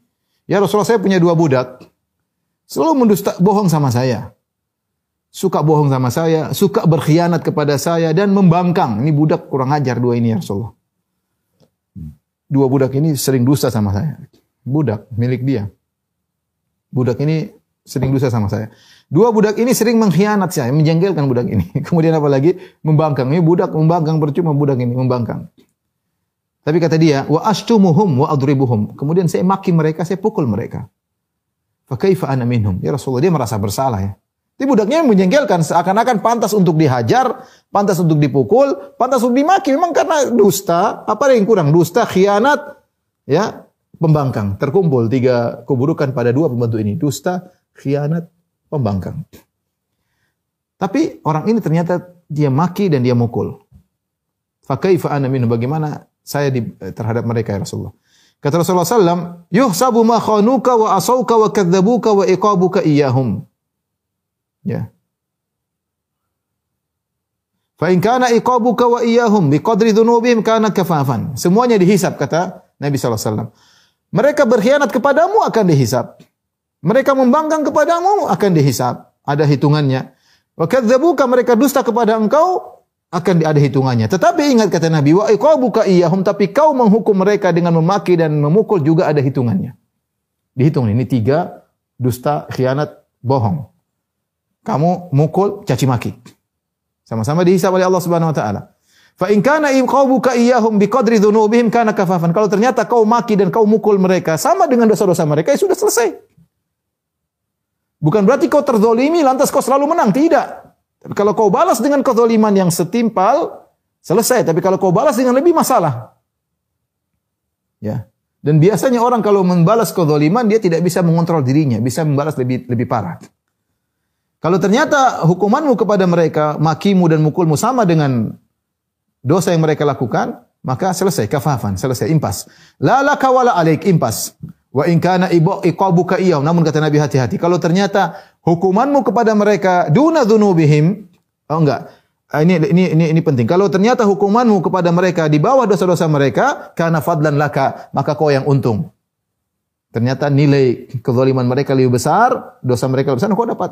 Ya Rasulullah, saya punya dua budak selalu mendusta bohong sama saya. Suka bohong sama saya, suka berkhianat kepada saya dan membangkang. Ini budak kurang ajar dua ini ya Rasulullah. Dua budak ini sering dusta sama saya. Budak milik dia. Budak ini sering dusta sama saya. Dua budak ini sering mengkhianat saya, menjengkelkan budak ini. Kemudian apa lagi? Membangkang. Ini budak membangkang percuma budak ini membangkang. Tapi kata dia, wa ashtumuhum wa adribuhum. Kemudian saya maki mereka, saya pukul mereka. Fakaifa ana minhum? Ya Rasulullah, dia merasa bersalah ya. Tapi budaknya menjengkelkan seakan-akan pantas untuk dihajar, pantas untuk dipukul, pantas untuk dimaki. Memang karena dusta, apa yang kurang? Dusta, khianat, ya, pembangkang. Terkumpul tiga keburukan pada dua pembantu ini. Dusta, khianat, pembangkang. Tapi orang ini ternyata dia maki dan dia mukul. Fakaifa ana minhum? Bagaimana saya di, terhadap mereka ya Rasulullah? Kata Rasulullah SAW, yuhsabu ma khanuka wa asauka wa kadzabuka wa iqabuka iyahum. Ya. Fa in kana iqabuka wa iyahum biqadri dhunubihim kana kafafan. Semuanya dihisap kata Nabi SAW. Mereka berkhianat kepadamu akan dihisap. Mereka membangkang kepadamu akan dihisap. Ada hitungannya. Wa kadzabuka mereka dusta kepada engkau akan ada hitungannya. Tetapi ingat kata Nabi, wa iqabuka iyahum tapi kau menghukum mereka dengan memaki dan memukul juga ada hitungannya. Dihitung ini tiga dusta, khianat, bohong. Kamu mukul, caci maki. Sama-sama dihisab oleh Allah Subhanahu wa taala. Fa in kana iqabuka iyahum biqadri dzunubihim kana kafafan. Kalau ternyata kau maki dan kau mukul mereka sama dengan dosa-dosa mereka, ya sudah selesai. Bukan berarti kau terzolimi lantas kau selalu menang, tidak. Tapi kalau kau balas dengan kezaliman yang setimpal, selesai. Tapi kalau kau balas dengan lebih masalah. Ya. Dan biasanya orang kalau membalas kezaliman, dia tidak bisa mengontrol dirinya. Bisa membalas lebih lebih parah. Kalau ternyata hukumanmu kepada mereka, makimu dan mukulmu sama dengan dosa yang mereka lakukan, maka selesai kafafan, selesai impas. La laka wala alaik impas. Wa in kana iqabuka iyahum. Namun kata Nabi hati-hati. Kalau ternyata hukumanmu kepada mereka duna dzunubihim, oh enggak. Ah, ini ini ini ini penting. Kalau ternyata hukumanmu kepada mereka di bawah dosa-dosa mereka, karena fadlan laka, maka kau yang untung. Ternyata nilai kezaliman mereka lebih besar, dosa mereka lebih besar, kau dapat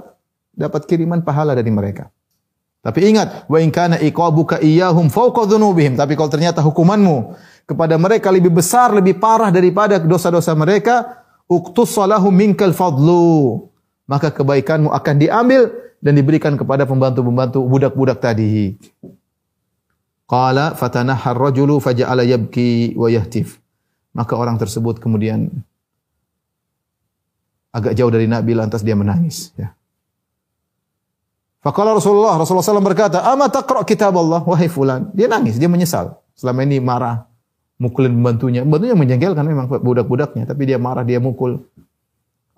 dapat kiriman pahala dari mereka. Tapi ingat, wa in kana iqabuka iyyahum fawqa dzunubihim. Tapi kalau ternyata hukumanmu kepada mereka lebih besar, lebih parah daripada dosa-dosa mereka, uktusalahum minkal fadlu. Maka kebaikanmu akan diambil dan diberikan kepada pembantu-pembantu budak-budak tadi. Qala fatanahar rajulu faja'ala yabki wa yahtif. Maka orang tersebut kemudian agak jauh dari Nabi lantas dia menangis. Ya. Faqala Rasulullah, Rasulullah SAW berkata, Ama taqra kitab Allah, wahai fulan. Dia nangis, dia menyesal. Selama ini marah, mukulin pembantunya. Pembantunya menjengkelkan memang budak-budaknya, tapi dia marah, dia mukul.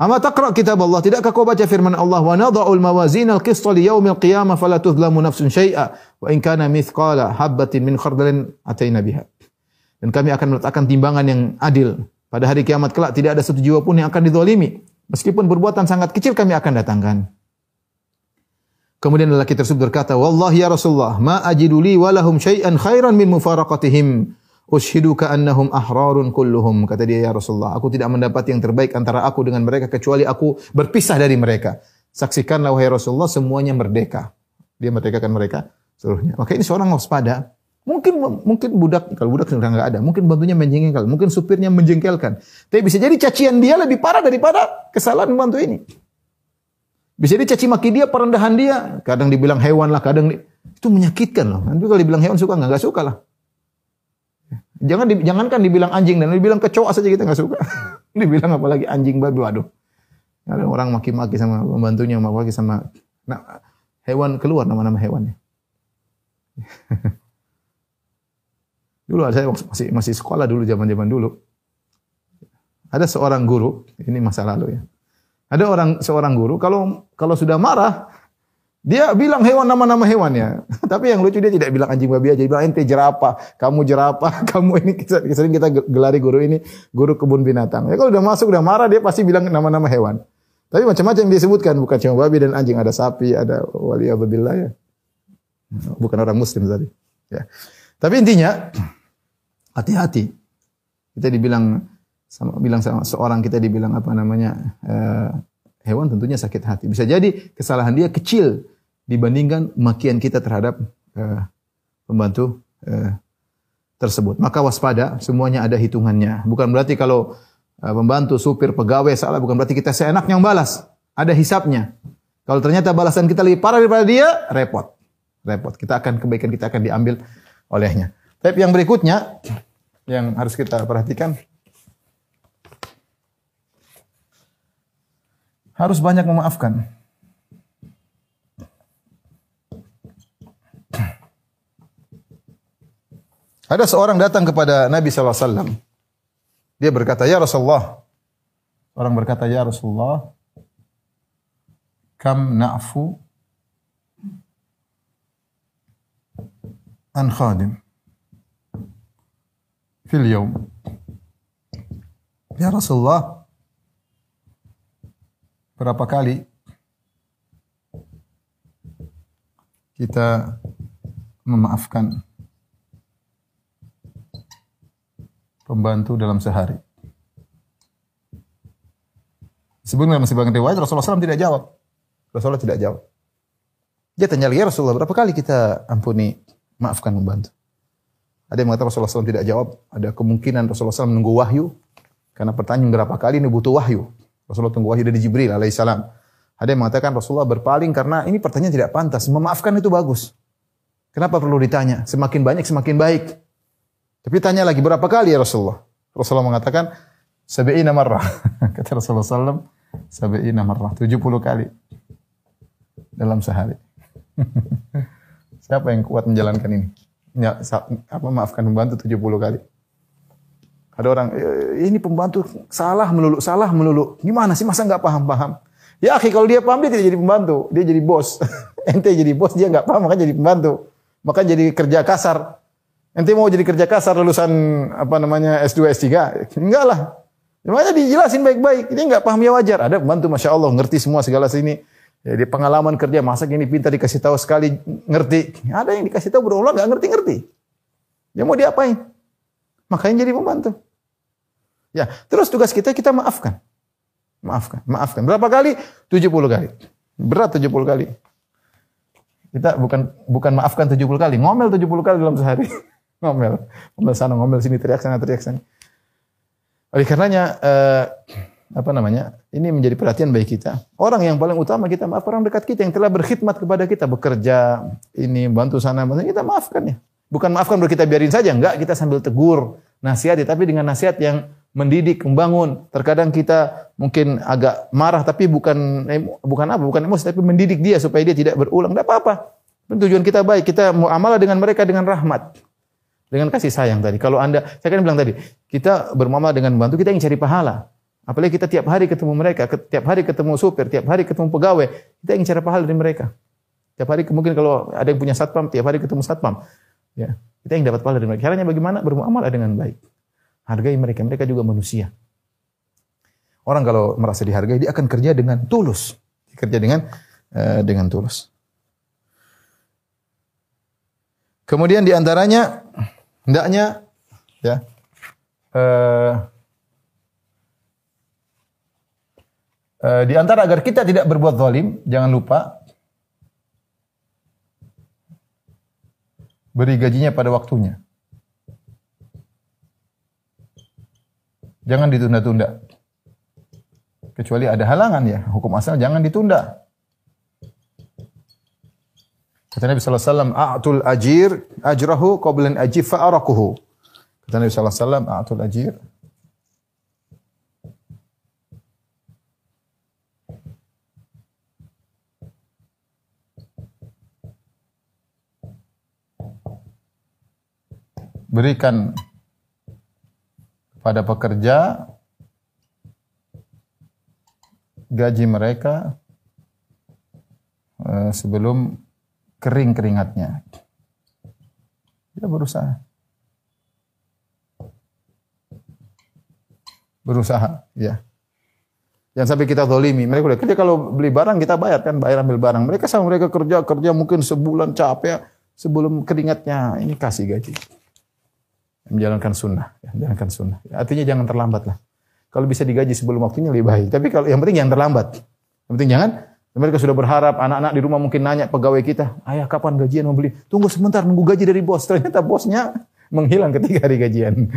Ama taqra kitab Allah, tidakkah kau baca firman Allah, "Wa nadha'ul mawazin al-qist li yaumil qiyamah fala tuzlamu nafsun syai'a wa in kana mithqala habatin min khardalin ataina biha." Dan kami akan meletakkan timbangan yang adil. Pada hari kiamat kelak tidak ada satu jiwa pun yang akan didolimi. Meskipun perbuatan sangat kecil kami akan datangkan. Kemudian lelaki tersebut berkata, Wallahi ya Rasulullah, ma ajiduli walahum syai'an khairan min mufaraqatihim. Ushiduka annahum ahrarun kulluhum. Kata dia, ya Rasulullah, aku tidak mendapat yang terbaik antara aku dengan mereka kecuali aku berpisah dari mereka. Saksikanlah wahai Rasulullah, semuanya merdeka. Dia merdekakan mereka seluruhnya. Maka ini seorang waspada. Mungkin mungkin budak kalau budak sudah nggak ada, mungkin bantunya menjengkelkan, mungkin supirnya menjengkelkan. Tapi bisa jadi cacian dia lebih parah daripada kesalahan bantu ini. Bisa jadi caci maki dia, perendahan dia, kadang dibilang hewan lah, kadang di, itu menyakitkan loh. Nanti kalau dibilang hewan suka nggak nggak suka lah. Jangan di, jangankan dibilang anjing dan dibilang kecoa saja kita nggak suka. dibilang apalagi anjing babi, waduh. Ada orang maki-maki sama pembantunya, maki sama nah, hewan keluar nama-nama hewannya. dulu saya masih masih sekolah dulu zaman-zaman dulu. Ada seorang guru, ini masa lalu ya. Ada orang seorang guru kalau kalau sudah marah dia bilang hewan nama-nama hewannya. Tapi yang lucu dia tidak bilang anjing babi aja, dia bilang ente jerapah, kamu jerapah, kamu ini sering kita gelari guru ini guru kebun binatang. Ya kalau udah masuk udah marah dia pasti bilang nama-nama hewan. Tapi macam-macam yang disebutkan bukan cuma babi dan anjing, ada sapi, ada wali waliyadzubillah ya. Bukan orang muslim tadi. Ya. Tapi intinya hati-hati. Kita dibilang sama bilang sama seorang kita dibilang apa namanya uh, hewan tentunya sakit hati. Bisa jadi kesalahan dia kecil dibandingkan makian kita terhadap uh, pembantu uh, tersebut. Maka waspada, semuanya ada hitungannya. Bukan berarti kalau uh, pembantu, supir, pegawai salah, bukan berarti kita seenaknya balas. Ada hisapnya. Kalau ternyata balasan kita lebih parah daripada dia, repot. Repot. Kita akan kebaikan kita akan diambil olehnya. Tapi yang berikutnya yang harus kita perhatikan harus banyak memaafkan. Ada seorang datang kepada Nabi SAW. Dia berkata, Ya Rasulullah. Orang berkata, Ya Rasulullah. Kam na'fu an khadim fil yawm. Ya Rasulullah, berapa kali kita memaafkan pembantu dalam sehari. Sebenarnya dalam sebagian riwayat Rasulullah SAW tidak jawab. Rasulullah tidak jawab. Dia tanya lagi, ya Rasulullah berapa kali kita ampuni, maafkan pembantu? Ada yang mengatakan Rasulullah SAW tidak jawab. Ada kemungkinan Rasulullah SAW menunggu wahyu. Karena pertanyaan berapa kali ini butuh wahyu. Rasulullah tunggu wahyu dari Jibril alaihissalam. Ada yang mengatakan Rasulullah berpaling karena ini pertanyaan tidak pantas. Memaafkan itu bagus. Kenapa perlu ditanya? Semakin banyak semakin baik. Tapi tanya lagi berapa kali ya Rasulullah? Rasulullah mengatakan sabi'ina marrah. Kata Rasulullah SAW, sabi'ina marrah. 70 kali dalam sehari. Siapa yang kuat menjalankan ini? Ya, apa maafkan pembantu 70 kali. Ada orang, e, ini pembantu salah melulu, salah melulu. Gimana sih masa nggak paham-paham? Ya akhi, kalau dia paham dia tidak jadi pembantu, dia jadi bos. Ente jadi bos, dia nggak paham, makanya jadi pembantu. Maka jadi kerja kasar. Ente mau jadi kerja kasar lulusan apa namanya S2 S3? Enggak lah. Makanya dijelasin baik-baik. Dia nggak paham ya wajar. Ada pembantu Masya Allah ngerti semua segala sini. Ya, dia pengalaman kerja masak ini pintar dikasih tahu sekali ngerti. Ada yang dikasih tahu berulang nggak ngerti-ngerti. Dia mau diapain? Makanya jadi pembantu. Ya, terus tugas kita kita maafkan. Maafkan, maafkan. Berapa kali? 70 kali. Berat 70 kali. Kita bukan bukan maafkan 70 kali, ngomel 70 kali dalam sehari. ngomel. Ngomel sana, ngomel sini, teriak sana, teriak sana. Oleh karenanya eh, apa namanya? Ini menjadi perhatian bagi kita. Orang yang paling utama kita maaf orang dekat kita yang telah berkhidmat kepada kita, bekerja, ini bantu sana, bantu kita maafkan ya. Bukan maafkan berarti kita biarin saja, enggak, kita sambil tegur, nasihati tapi dengan nasihat yang mendidik, membangun. Terkadang kita mungkin agak marah tapi bukan bukan apa, bukan emosi tapi mendidik dia supaya dia tidak berulang. Tidak apa-apa. Tujuan kita baik, kita muamalah dengan mereka dengan rahmat dengan kasih sayang tadi. Kalau Anda, saya kan bilang tadi, kita bermuamalah dengan bantu, kita ingin cari pahala. Apalagi kita tiap hari ketemu mereka, tiap hari ketemu supir, tiap hari ketemu pegawai, kita ingin cari pahala dari mereka. Tiap hari mungkin kalau ada yang punya satpam, tiap hari ketemu satpam. Ya. Kita yang dapat pahala dari mereka. Caranya bagaimana? Bermuamalah dengan baik. Hargai mereka, mereka juga manusia. Orang kalau merasa dihargai, dia akan kerja dengan tulus. Kerja dengan uh, dengan tulus. Kemudian di antaranya hendaknya ya uh, uh, di antara agar kita tidak berbuat zalim, jangan lupa beri gajinya pada waktunya. Jangan ditunda-tunda. Kecuali ada halangan ya, hukum asal jangan ditunda. Kata Nabi sallallahu alaihi "A'tul ajir ajrahu qabla an ajif fa'arakuhu." Kata Nabi sallallahu alaihi "A'tul ajir berikan pada pekerja gaji mereka uh, sebelum kering keringatnya. Dia berusaha. Berusaha, ya. Jangan sampai kita zolimi. Mereka udah kerja kalau beli barang kita bayar kan, bayar ambil barang. Mereka sama mereka kerja kerja mungkin sebulan capek sebelum keringatnya ini kasih gaji menjalankan sunnah, ya, menjalankan sunnah. Artinya jangan terlambat lah. Kalau bisa digaji sebelum waktunya lebih baik. Tapi kalau yang penting jangan terlambat. Yang penting jangan. Mereka sudah berharap anak-anak di rumah mungkin nanya pegawai kita, ayah kapan gajian mau beli? Tunggu sebentar nunggu gaji dari bos. Ternyata bosnya menghilang ketika hari gajian.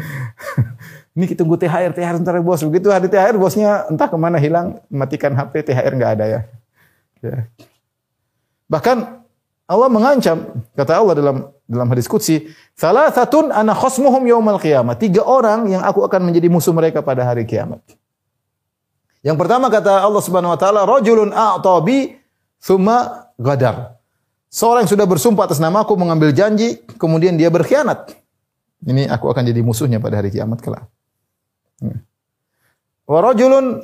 Ini kita tunggu THR, THR sebentar bos. Begitu hari THR bosnya entah ke mana hilang, matikan HP, THR nggak ada ya. ya. Bahkan Allah mengancam, kata Allah dalam dalam hadis qudsi, satun ana khosmuhum yaumal qiyamah. Tiga orang yang aku akan menjadi musuh mereka pada hari kiamat. Yang pertama kata Allah Subhanahu wa taala, rajulun a'tabi thumma gadar. Seorang yang sudah bersumpah atas nama aku mengambil janji, kemudian dia berkhianat. Ini aku akan jadi musuhnya pada hari kiamat kelak. Wa rajulun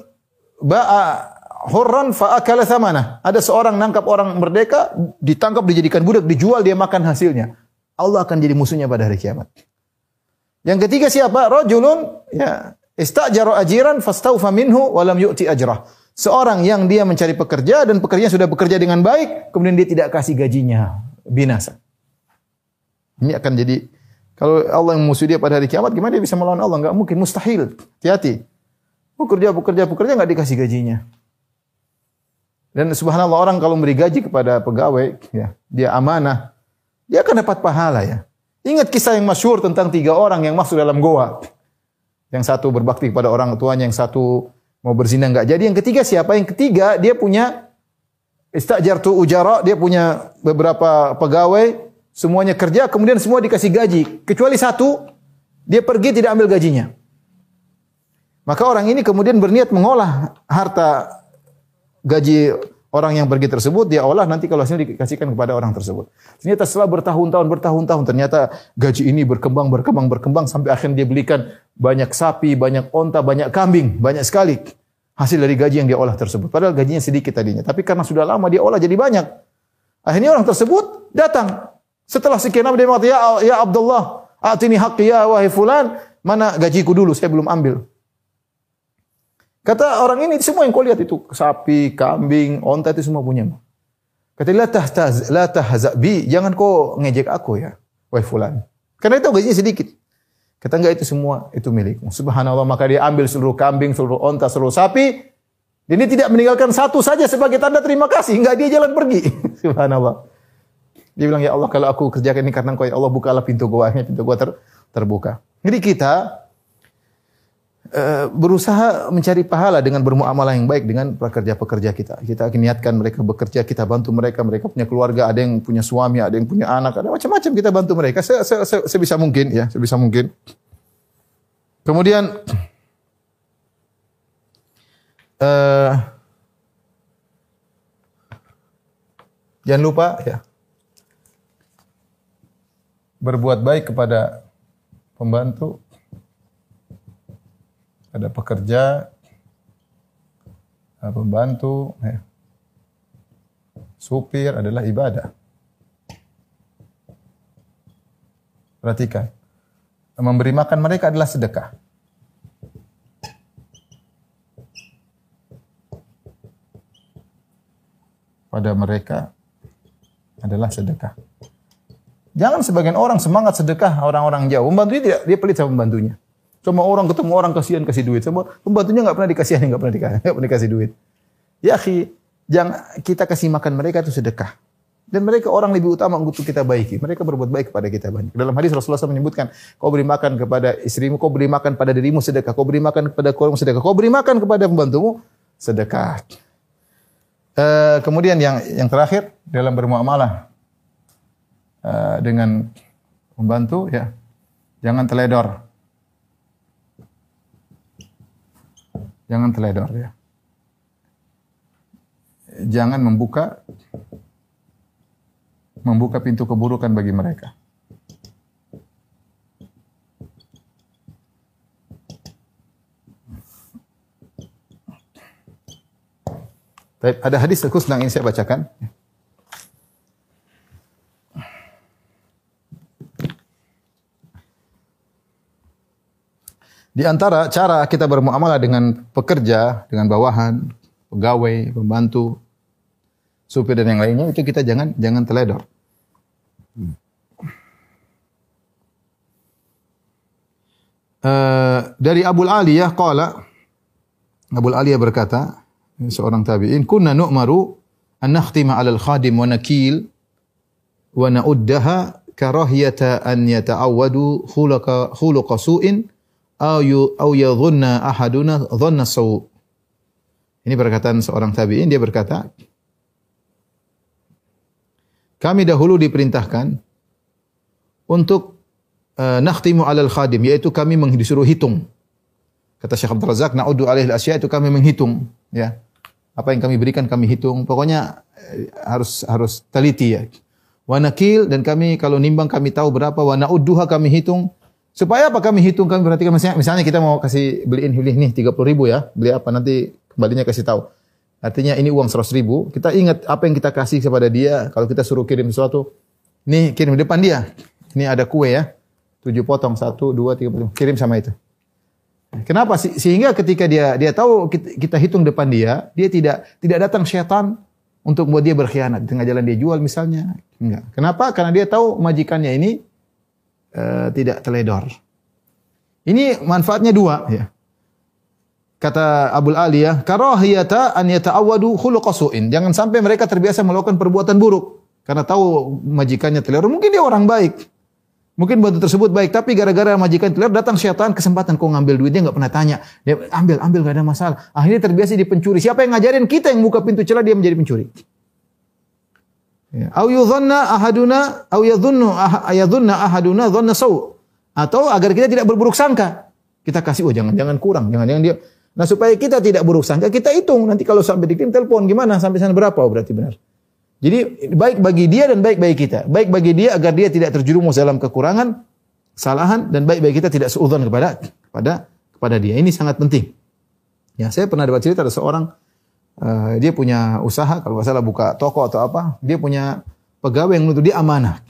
ba'a hurran fa akala thamana. Ada seorang nangkap orang merdeka, ditangkap dijadikan budak, dijual dia makan hasilnya. Allah akan jadi musuhnya pada hari kiamat. Yang ketiga siapa? Rajulun ya istajara ajiran fastaufa minhu wa lam yu'ti ajrah. Seorang yang dia mencari pekerja dan pekerjanya sudah bekerja dengan baik, kemudian dia tidak kasih gajinya, binasa. Ini akan jadi kalau Allah yang musuh dia pada hari kiamat, gimana dia bisa melawan Allah? Enggak mungkin, mustahil. Hati-hati. Pekerja, pekerja, pekerja enggak dikasih gajinya. Dan subhanallah orang kalau memberi gaji kepada pegawai, ya, dia amanah, dia akan dapat pahala ya. Ingat kisah yang masyhur tentang tiga orang yang masuk dalam goa. Yang satu berbakti kepada orang tuanya, yang satu mau berzina enggak jadi. Yang ketiga siapa? Yang ketiga dia punya istajartu ujara, dia punya beberapa pegawai, semuanya kerja, kemudian semua dikasih gaji. Kecuali satu, dia pergi tidak ambil gajinya. Maka orang ini kemudian berniat mengolah harta gaji orang yang pergi tersebut dia olah nanti kalau hasilnya dikasihkan kepada orang tersebut. Ternyata setelah bertahun-tahun bertahun-tahun ternyata gaji ini berkembang berkembang berkembang sampai akhirnya dia belikan banyak sapi, banyak onta, banyak kambing, banyak sekali hasil dari gaji yang dia olah tersebut. Padahal gajinya sedikit tadinya, tapi karena sudah lama dia olah jadi banyak. Akhirnya orang tersebut datang. Setelah sekian lama dia mengatakan, "Ya, ya Abdullah, atini haqqi ya wahai fulan, mana gajiku dulu saya belum ambil." Kata orang ini semua yang kau lihat itu sapi, kambing, onta itu semua punya. Kata la tahzab la tahza bi, jangan kau ngejek aku ya, wahai fulan. Karena itu gajinya sedikit. Kata enggak itu semua itu milikmu. Subhanallah maka dia ambil seluruh kambing, seluruh onta, seluruh sapi. Dan dia tidak meninggalkan satu saja sebagai tanda terima kasih. Enggak dia jalan pergi. Subhanallah. Dia bilang ya Allah kalau aku kerjakan ini karena kau ya Allah bukalah pintu gua, pintu gua ter, terbuka. Jadi kita berusaha mencari pahala dengan bermuamalah yang baik dengan pekerja-pekerja kita. Kita niatkan mereka bekerja, kita bantu mereka, mereka punya keluarga, ada yang punya suami, ada yang punya anak, ada macam-macam kita bantu mereka se -se -se sebisa mungkin ya, sebisa mungkin. Kemudian uh, jangan lupa ya berbuat baik kepada pembantu ada pekerja, pembantu, ya. supir adalah ibadah. Perhatikan. Memberi makan mereka adalah sedekah. Pada mereka adalah sedekah. Jangan sebagian orang semangat sedekah orang-orang jauh. Membantu dia tidak dia pelit sama pembantunya. Semua orang ketemu orang kasihan kasih duit. Semua pembantunya nggak pernah dikasihani, nggak pernah dikasih, nggak pernah dikasih duit. Ya akhi, jangan kita kasih makan mereka itu sedekah. Dan mereka orang lebih utama untuk kita baiki. Mereka berbuat baik kepada kita banyak. Dalam hadis Rasulullah SAW menyebutkan, kau beri makan kepada istrimu, kau beri makan pada dirimu sedekah, kau beri makan kepada keluargamu sedekah, kau beri makan kepada pembantumu sedekah. Uh, kemudian yang yang terakhir dalam bermuamalah uh, dengan pembantu ya jangan teledor. Jangan teledor ya. Jangan membuka membuka pintu keburukan bagi mereka. Baik, ada hadis khusus yang ingin saya bacakan. Di antara cara kita bermuamalah dengan pekerja, dengan bawahan, pegawai, pembantu, supir dan yang lainnya itu kita jangan jangan teledor. Uh, dari Abu Aliyah qala Abu Aliyah berkata seorang tabi'in kunna nu'maru an nakhtima 'ala al-khadim wa nakil wa na'uddaha karahiyata an yata'awwadu khuluqa khuluqa su'in aw yu aw yadhunna ahaduna dhanna saw ini perkataan seorang tabi'in dia berkata kami dahulu diperintahkan untuk uh, nakhtimu alal khadim yaitu kami disuruh hitung. Kata Syekh Abdul Razak, na'udu alaihi asya itu kami menghitung, ya. Apa yang kami berikan kami hitung. Pokoknya uh, harus harus teliti ya. Wa nakil dan kami kalau nimbang kami tahu berapa wa na'udduha kami hitung. Supaya apa kami hitung kami perhatikan misalnya, misalnya kita mau kasih beliin hilih nih 30 ribu ya. Beli apa nanti kembalinya kasih tahu. Artinya ini uang 100 ribu. Kita ingat apa yang kita kasih kepada dia. Kalau kita suruh kirim sesuatu. Nih kirim depan dia. Ini ada kue ya. Tujuh potong. Satu, dua, tiga, empat, Kirim sama itu. Kenapa? Sehingga ketika dia dia tahu kita, kita hitung depan dia. Dia tidak tidak datang syaitan untuk membuat dia berkhianat. Di tengah jalan dia jual misalnya. Enggak. Kenapa? Karena dia tahu majikannya ini uh, tidak teledor. Ini manfaatnya dua. Ya kata Abul Aliyah, karahiyata an yata'awwadu khuluqa su'in. Jangan sampai mereka terbiasa melakukan perbuatan buruk karena tahu majikannya teler. Mungkin dia orang baik. Mungkin bantu tersebut baik, tapi gara-gara majikan teler datang syaitan kesempatan kau ngambil duitnya nggak pernah tanya. Dia ambil, ambil gak ada masalah. Akhirnya terbiasa di pencuri. Siapa yang ngajarin kita yang buka pintu celah dia menjadi pencuri. Ya. Au yudhanna ahaduna au yadhunnu ah, ayadhunna ahaduna dhanna saw. Atau agar kita tidak berburuk sangka. Kita kasih oh jangan jangan kurang, jangan jangan dia Nah supaya kita tidak buruk sangka, kita hitung. Nanti kalau sampai dikirim telepon gimana? Sampai sana berapa? Oh, berarti benar. Jadi baik bagi dia dan baik bagi kita. Baik bagi dia agar dia tidak terjerumus dalam kekurangan, kesalahan dan baik bagi kita tidak seudon kepada kepada kepada dia. Ini sangat penting. Ya, saya pernah dapat cerita ada seorang uh, dia punya usaha kalau nggak salah buka toko atau apa, dia punya pegawai yang menuntut dia amanah.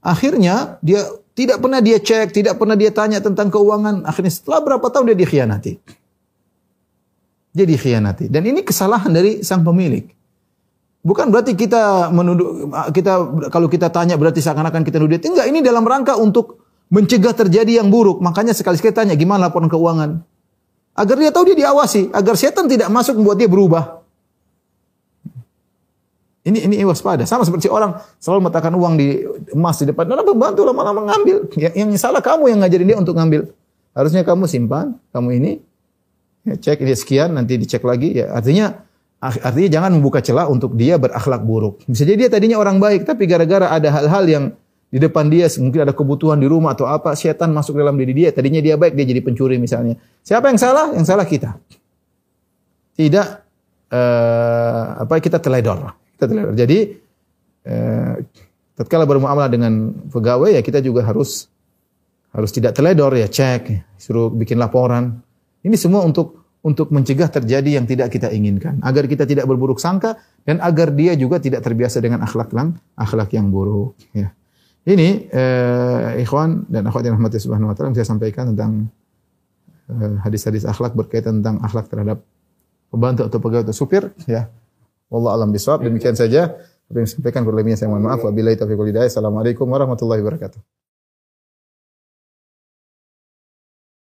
Akhirnya dia tidak pernah dia cek, tidak pernah dia tanya tentang keuangan. Akhirnya setelah berapa tahun dia dikhianati. Dia dikhianati. Dan ini kesalahan dari sang pemilik. Bukan berarti kita menuduh kita kalau kita tanya berarti seakan-akan kita nuduh Enggak, ini dalam rangka untuk mencegah terjadi yang buruk. Makanya sekali-sekali tanya gimana laporan keuangan. Agar dia tahu dia diawasi, agar setan tidak masuk membuat dia berubah. Ini ini waspada. Sama seperti orang selalu meletakkan uang di emas di depan. Nah, pembantu lama-lama ngambil. Yang, yang salah kamu yang ngajarin dia untuk ngambil. Harusnya kamu simpan, kamu ini Ya, cek ini sekian, nanti dicek lagi. Ya, artinya artinya jangan membuka celah untuk dia berakhlak buruk. Bisa jadi dia tadinya orang baik, tapi gara-gara ada hal-hal yang di depan dia mungkin ada kebutuhan di rumah atau apa, setan masuk dalam diri dia. Tadinya dia baik, dia jadi pencuri misalnya. Siapa yang salah? Yang salah kita. Tidak uh, apa kita teledor. Kita teledor. Jadi uh, tatkala bermuamalah dengan pegawai ya kita juga harus harus tidak teledor ya cek, suruh bikin laporan. Ini semua untuk untuk mencegah terjadi yang tidak kita inginkan, agar kita tidak berburuk sangka dan agar dia juga tidak terbiasa dengan akhlak yang akhlak yang buruk. Ya. Ini eh, ikhwan dan akhwat yang rahmati subhanahu wa taala yang saya sampaikan tentang eh, hadis-hadis akhlak berkaitan tentang akhlak terhadap pembantu atau pegawai atau supir ya. Wallah alam bisawab. Demikian saja apa yang saya sampaikan kurang lebihnya saya mohon maaf. Wabillahi taufiq hidayah. Assalamualaikum warahmatullahi wabarakatuh.